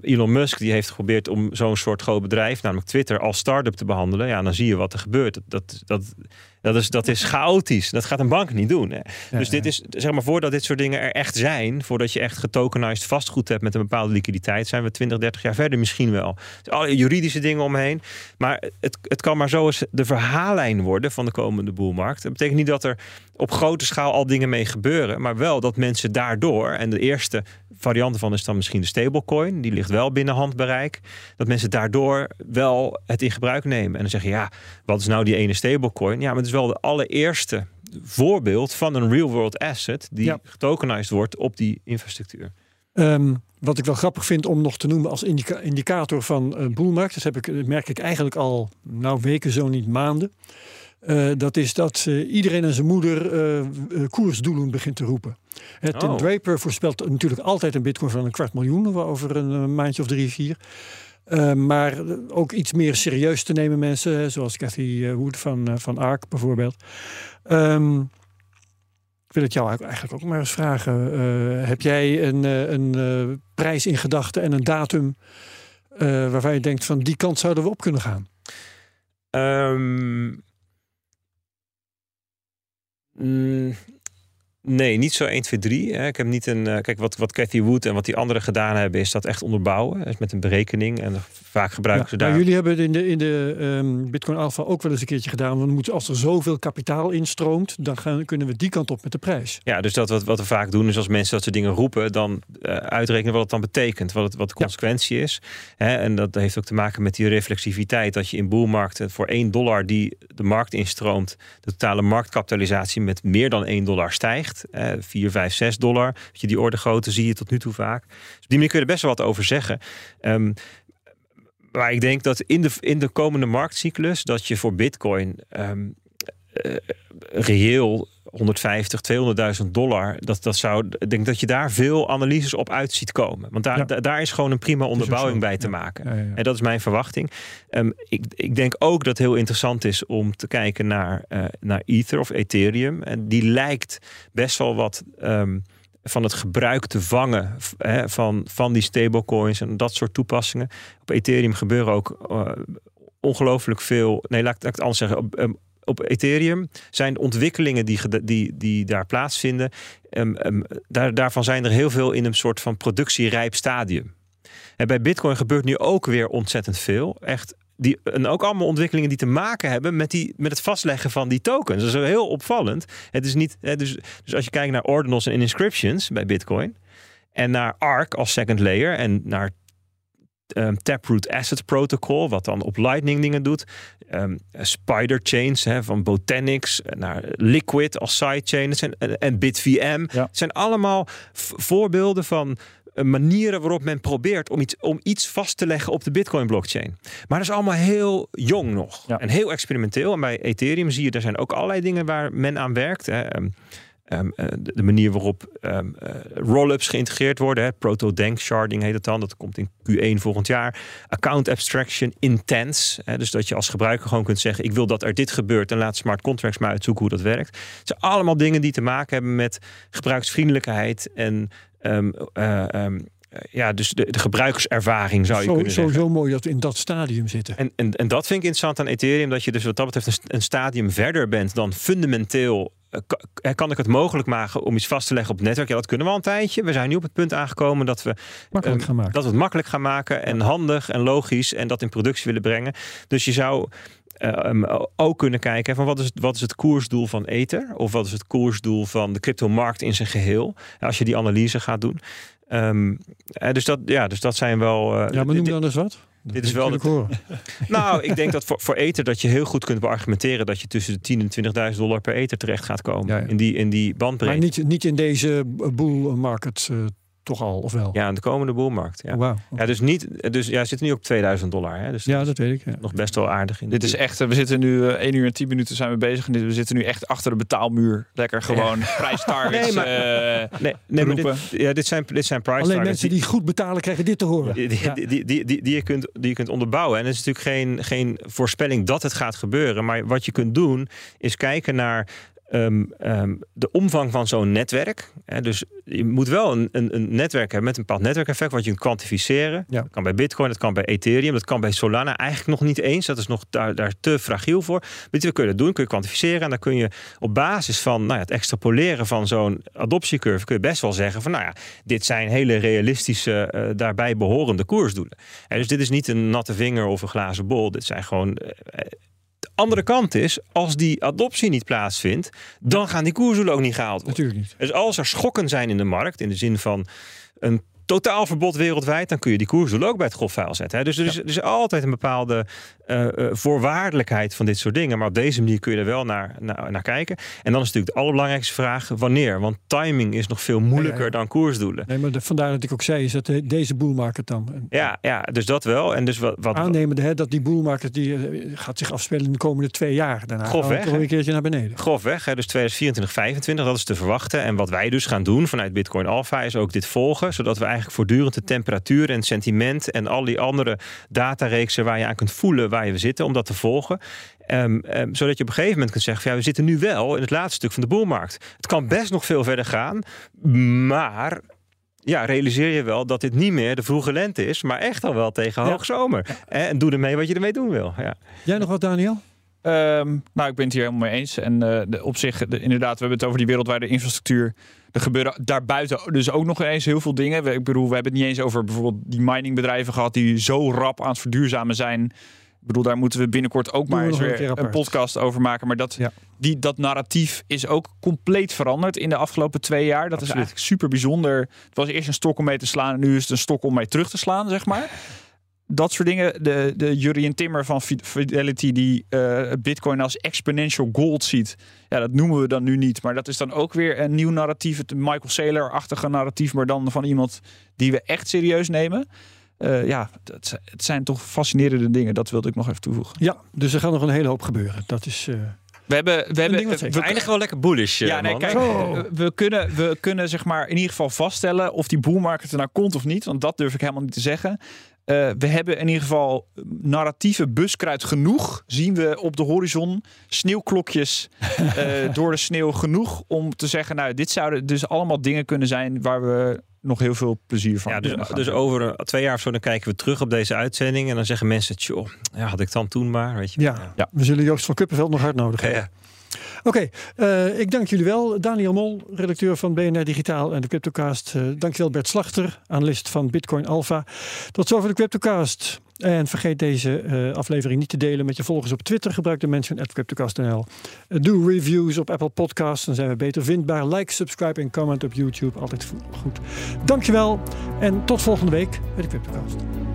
Elon Musk die heeft geprobeerd om zo'n soort groot bedrijf, namelijk Twitter, als start-up te behandelen. Ja, dan zie je wat er gebeurt. Dat, dat is, dat is chaotisch. Dat gaat een bank niet doen. Hè? dus dit is, zeg maar, voordat dit soort dingen er echt zijn, voordat je echt getokenized vastgoed hebt met een bepaalde liquiditeit, zijn we 20, 30 jaar verder misschien wel. Dus alle juridische dingen omheen. Maar het, het kan maar zo eens de verhaallijn worden van de komende boelmarkt. Dat betekent niet dat er op grote schaal al dingen mee gebeuren, maar wel dat mensen daardoor, en de eerste variant van is dan misschien de stablecoin, die ligt wel binnen handbereik, dat mensen daardoor wel het in gebruik nemen. En dan zeggen, ja, wat is nou die ene stablecoin? Ja, maar het is wel de allereerste voorbeeld van een real-world asset die ja. getokenized wordt op die infrastructuur. Um, wat ik wel grappig vind om nog te noemen als indica indicator van een boelmarkt, dat heb ik, merk ik eigenlijk al nou, weken, zo niet maanden. Uh, dat is dat uh, iedereen en zijn moeder uh, koersdoelen begint te roepen. Het oh. Draper voorspelt natuurlijk altijd een bitcoin van een kwart miljoen over een maandje of drie, vier. maar ook iets meer serieus te nemen mensen, zoals Cathy Wood van, van ARK bijvoorbeeld. Um, ik wil het jou eigenlijk ook maar eens vragen. heb jij een, een prijs in gedachten en een datum waarvan je denkt van die kant zouden we op kunnen gaan? Um, Mm, nee, niet zo 1, 2, 3. Hè. Ik heb niet een. Uh, kijk, wat, wat Cathy Wood en wat die anderen gedaan hebben, is dat echt onderbouwen. Is met een berekening. En vaak gebruiken ze daar. jullie hebben het in de, in de um, Bitcoin Alpha ook wel eens een keertje gedaan. Want moeten, als er zoveel kapitaal instroomt, dan gaan, kunnen we die kant op met de prijs. Ja, dus dat wat, wat we vaak doen, is als mensen dat soort dingen roepen, dan uh, uitrekenen wat het dan betekent. Wat, het, wat de consequentie is. Hè. En dat heeft ook te maken met die reflexiviteit. Dat je in boelmarkten voor 1 dollar die de markt instroomt, de totale marktkapitalisatie met meer dan 1 dollar stijgt. 4, 5, 6 dollar. Je, die orde grootte zie je tot nu toe vaak. Dus op die manier kun je er best wel wat over zeggen. Um, maar ik denk dat in de, in de komende marktcyclus dat je voor Bitcoin um, uh, reëel 150, 200.000 dollar. Dat, dat zou, ik denk dat je daar veel analyses op uit ziet komen. Want daar, daar is gewoon een prima onderbouwing bij te maken. en dat is mijn verwachting. Um, ik, ik denk ook dat het heel interessant is om te kijken naar, uh, naar Ether of Ethereum. En die lijkt best wel wat. Um, van het gebruik te vangen hè, van, van die stablecoins en dat soort toepassingen. Op Ethereum gebeuren ook uh, ongelooflijk veel. Nee, laat, laat ik het anders zeggen op Ethereum zijn ontwikkelingen die, die, die daar plaatsvinden. Um, um, daar, daarvan zijn er heel veel in een soort van productierijp stadium. En bij Bitcoin gebeurt nu ook weer ontzettend veel. Echt die, en ook allemaal ontwikkelingen die te maken hebben met, die, met het vastleggen van die tokens. Dat is heel opvallend. Het is niet, dus, dus als je kijkt naar ordinals en inscriptions bij Bitcoin. En naar ARC als second layer. En naar um, Taproot Asset Protocol, wat dan op Lightning dingen doet. Um, Spider Chains hè, van Botanics, naar Liquid als sidechain. zijn, en BitVM. Ja. Het zijn allemaal voorbeelden van eh, manieren waarop men probeert om iets, om iets vast te leggen op de Bitcoin-blockchain. Maar dat is allemaal heel jong nog en heel experimenteel. En bij Ethereum zie je, er zijn ook allerlei dingen waar men aan werkt. Hè. Ehm, ehm, eh, de, manier waarop um, roll-ups geïntegreerd worden. Hè. Proto-Dank sharding heet het dan. Dat komt in Q1 volgend jaar. Account abstraction intense. Hè. Dus dat je als gebruiker gewoon kunt zeggen... ik wil dat er dit gebeurt en laat smart contracts maar uitzoeken hoe dat werkt. Het zijn allemaal dingen die te maken hebben met gebruiksvriendelijkheid... en Um, ja, dus de, de, gebruikerservaring zou je Zo, kunnen zeggen. Sowieso mooi dat we in dat stadium zitten. En, en, en dat vind ik interessant aan Ethereum. Dat je dus wat dat betreft een, een stadium verder bent dan fundamenteel uh, kan ik het mogelijk maken om iets vast te leggen op het netwerk? Ja, dat kunnen we al een tijdje. We zijn nu op het punt aangekomen dat we, makkelijk gaan maken. Dat we het makkelijk gaan maken en handig en logisch en dat in productie willen brengen. Dus je zou uh, ook kunnen kijken van wat is, het, wat is het koersdoel van Ether? Of wat is het koersdoel van de cryptomarkt in zijn geheel? Als je die analyse gaat doen. Um, dus, dat, ja, dus dat zijn wel. Uh, ja, maar noem dan eens wat. dit is wel. Het, nou, ik denk dat voor, voor Ether dat je heel goed kunt beargumenteren dat je tussen de 10 en 20.000 dollar per Ether terecht gaat komen. In, die, in die bandbreedte. Maar niet, niet in deze bull market uh, toch al, of wel? Ja, de komende boelmarkt. Ja. Oh, wow. ja, dus niet, dus ja, zitten nu op 2000 dollar. Hè? Dus ja, dat weet ik. Ja. Nog best wel aardig. In dit is echt, we zitten nu uh, 1 uur en 10 minuten zijn we bezig. En we zitten nu echt achter de betaalmuur. Lekker gewoon ja. prijstargets. Nee, maar, uh, nee, nee maar dit, ja, dit zijn, dit zijn price Alleen mensen die goed betalen krijgen dit te horen. Die, die, die, die, die, die, je kunt, die je kunt onderbouwen. En het is natuurlijk geen, geen voorspelling dat het gaat gebeuren. Maar wat je kunt doen, is kijken naar Um, um, de omvang van zo'n netwerk. Hè, dus je moet wel een, een, een, netwerk hebben met een bepaald netwerkeffect wat je kunt kwantificeren. Ja. Dat kan bij Bitcoin, dat kan bij Ethereum, dat kan bij Solana eigenlijk nog niet eens. Dat is nog daar, daar te fragiel voor. Weet je, kun je dat doen? Kun je kwantificeren en dan kun je op basis van nou ja, het extrapoleren van zo'n adoptiecurve kun je best wel zeggen van nou ja, dit zijn hele realistische uh, daarbij behorende koersdoelen. En dus dit is niet een natte vinger of een glazen bol. Dit zijn gewoon uh, de andere kant is, als die adoptie niet plaatsvindt, dan gaan die koersdoelen ook niet gehaald worden. Natuurlijk niet. Dus als er schokken zijn in de markt, in de zin van een totaalverbod wereldwijd, dan kun je die koersdoelen ook bij het grofvuil zetten. Hè? Dus er is, er is, altijd een bepaalde uh, voorwaardelijkheid van dit soort dingen. Maar op deze manier kun je er wel naar, naar, naar, kijken. En dan is natuurlijk de allerbelangrijkste vraag, wanneer? Want timing is nog veel moeilijker ja, ja. dan koersdoelen. Nee, maar de, vandaar dat ik ook zei, is dat de, deze boelmarkt dan... Ja, ja, dus dat wel. En dus wat, wat Aannemende hè, dat die boelmarkt die gaat zich afspelen in de komende twee jaar. Daarna grofweg, toch een keertje naar beneden. Grofweg, hè, dus 2024, 2025, dat is te verwachten. En wat wij dus gaan doen vanuit Bitcoin Alpha is ook dit volgen, zodat we eigenlijk voortdurend de temperatuur en sentiment en al die andere datareeksen waar je aan kunt voelen waar je zitten, om dat te volgen. Um, um, zodat je op een gegeven moment kunt zeggen: van, ja, we zitten nu wel in het laatste stuk van de boelmarkt. Het kan best nog veel verder gaan, maar ja, realiseer je wel dat dit niet meer de vroege lente is, maar echt al wel tegen ja. hoogzomer. En doe ermee wat je ermee doen wil. Ja. Jij nog wat, Daniel? Um, nou, ik ben het hier helemaal mee eens. En uh, de, op zich, de, inderdaad, we hebben het over die wereldwijde infrastructuur. Er gebeuren daarbuiten dus ook nog eens heel veel dingen. We, ik bedoel, we hebben het niet eens over bijvoorbeeld die miningbedrijven gehad die zo rap aan het verduurzamen zijn. Ik bedoel, daar moeten we binnenkort ook maar eens weer een, een podcast over maken. Maar dat, ja. die, dat narratief is ook compleet veranderd in de afgelopen twee jaar. Dat Absoluut. is eigenlijk super bijzonder. Het was eerst een stok om mee te slaan en nu is het een stok om mee terug te slaan, zeg maar dat soort dingen. De, de Jurien Timmer van Fidelity die uh, Bitcoin als exponential gold ziet. Ja, dat noemen we dan nu niet. Maar dat is dan ook weer een nieuw narratief. Het Michael Saylor-achtige narratief. Maar dan van iemand die we echt serieus nemen. Uh, ja, het, het, zijn toch fascinerende dingen. Dat wilde ik nog even toevoegen. Ja, dus er gaat nog een hele hoop gebeuren. Dat is... Uh... We hebben, we hebben, we, we eindigen wel lekker bullish. Ja, nee, man. kijk, we kunnen, we kunnen zeg maar in ieder geval vaststellen of die boelmarkt er nou komt of niet. Want dat durf ik helemaal niet te zeggen. Uh, we hebben in ieder geval narratieve buskruid genoeg. Zien we op de horizon sneeuwklokjes uh, door de sneeuw genoeg om te zeggen, nou, dit zouden dus allemaal dingen kunnen zijn waar we nog heel veel plezier van. Ja, dus, dus over twee jaar of zo dan kijken we terug op deze uitzending en dan zeggen mensen, joh, ja, had ik dan toen maar, weet je. Ja, ja. we zullen Joost van Kuppenveld nog hard nodig hebben. Ja. Oké, uh, ik dank jullie wel. Daniel Mol, redacteur van BNR Digitaal en de Cryptocast. Uh, dankjewel Bert Slachter, analist van Bitcoin Alpha. Tot zover de Cryptocast. En vergeet deze uh, aflevering niet te delen met je volgers op Twitter. Gebruik de mention at CryptoCast.nl. doe reviews op Apple Podcasts, dan zijn we beter vindbaar. Like, subscribe en comment op YouTube. Altijd goed. Dankjewel en tot volgende week bij de Cryptocast.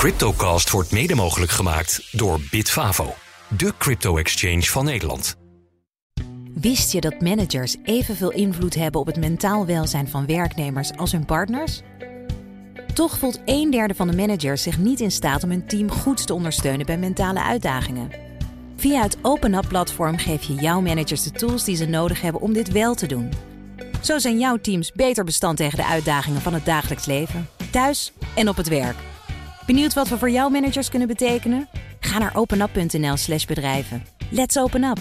CryptoCast wordt mede mogelijk gemaakt door Bitfavo, de crypto-exchange van Nederland. Wist je dat managers evenveel invloed hebben op het mentaal welzijn van werknemers als hun partners? Toch voelt een derde van de managers zich niet in staat om hun team goed te ondersteunen bij mentale uitdagingen. Via het OpenUp-platform geef je jouw managers de tools die ze nodig hebben om dit wel te doen. Zo zijn jouw teams beter bestand tegen de uitdagingen van het dagelijks leven, thuis en op het werk. Benieuwd wat we voor jouw managers kunnen betekenen? Ga naar openup.nl/slash bedrijven. Let's open up!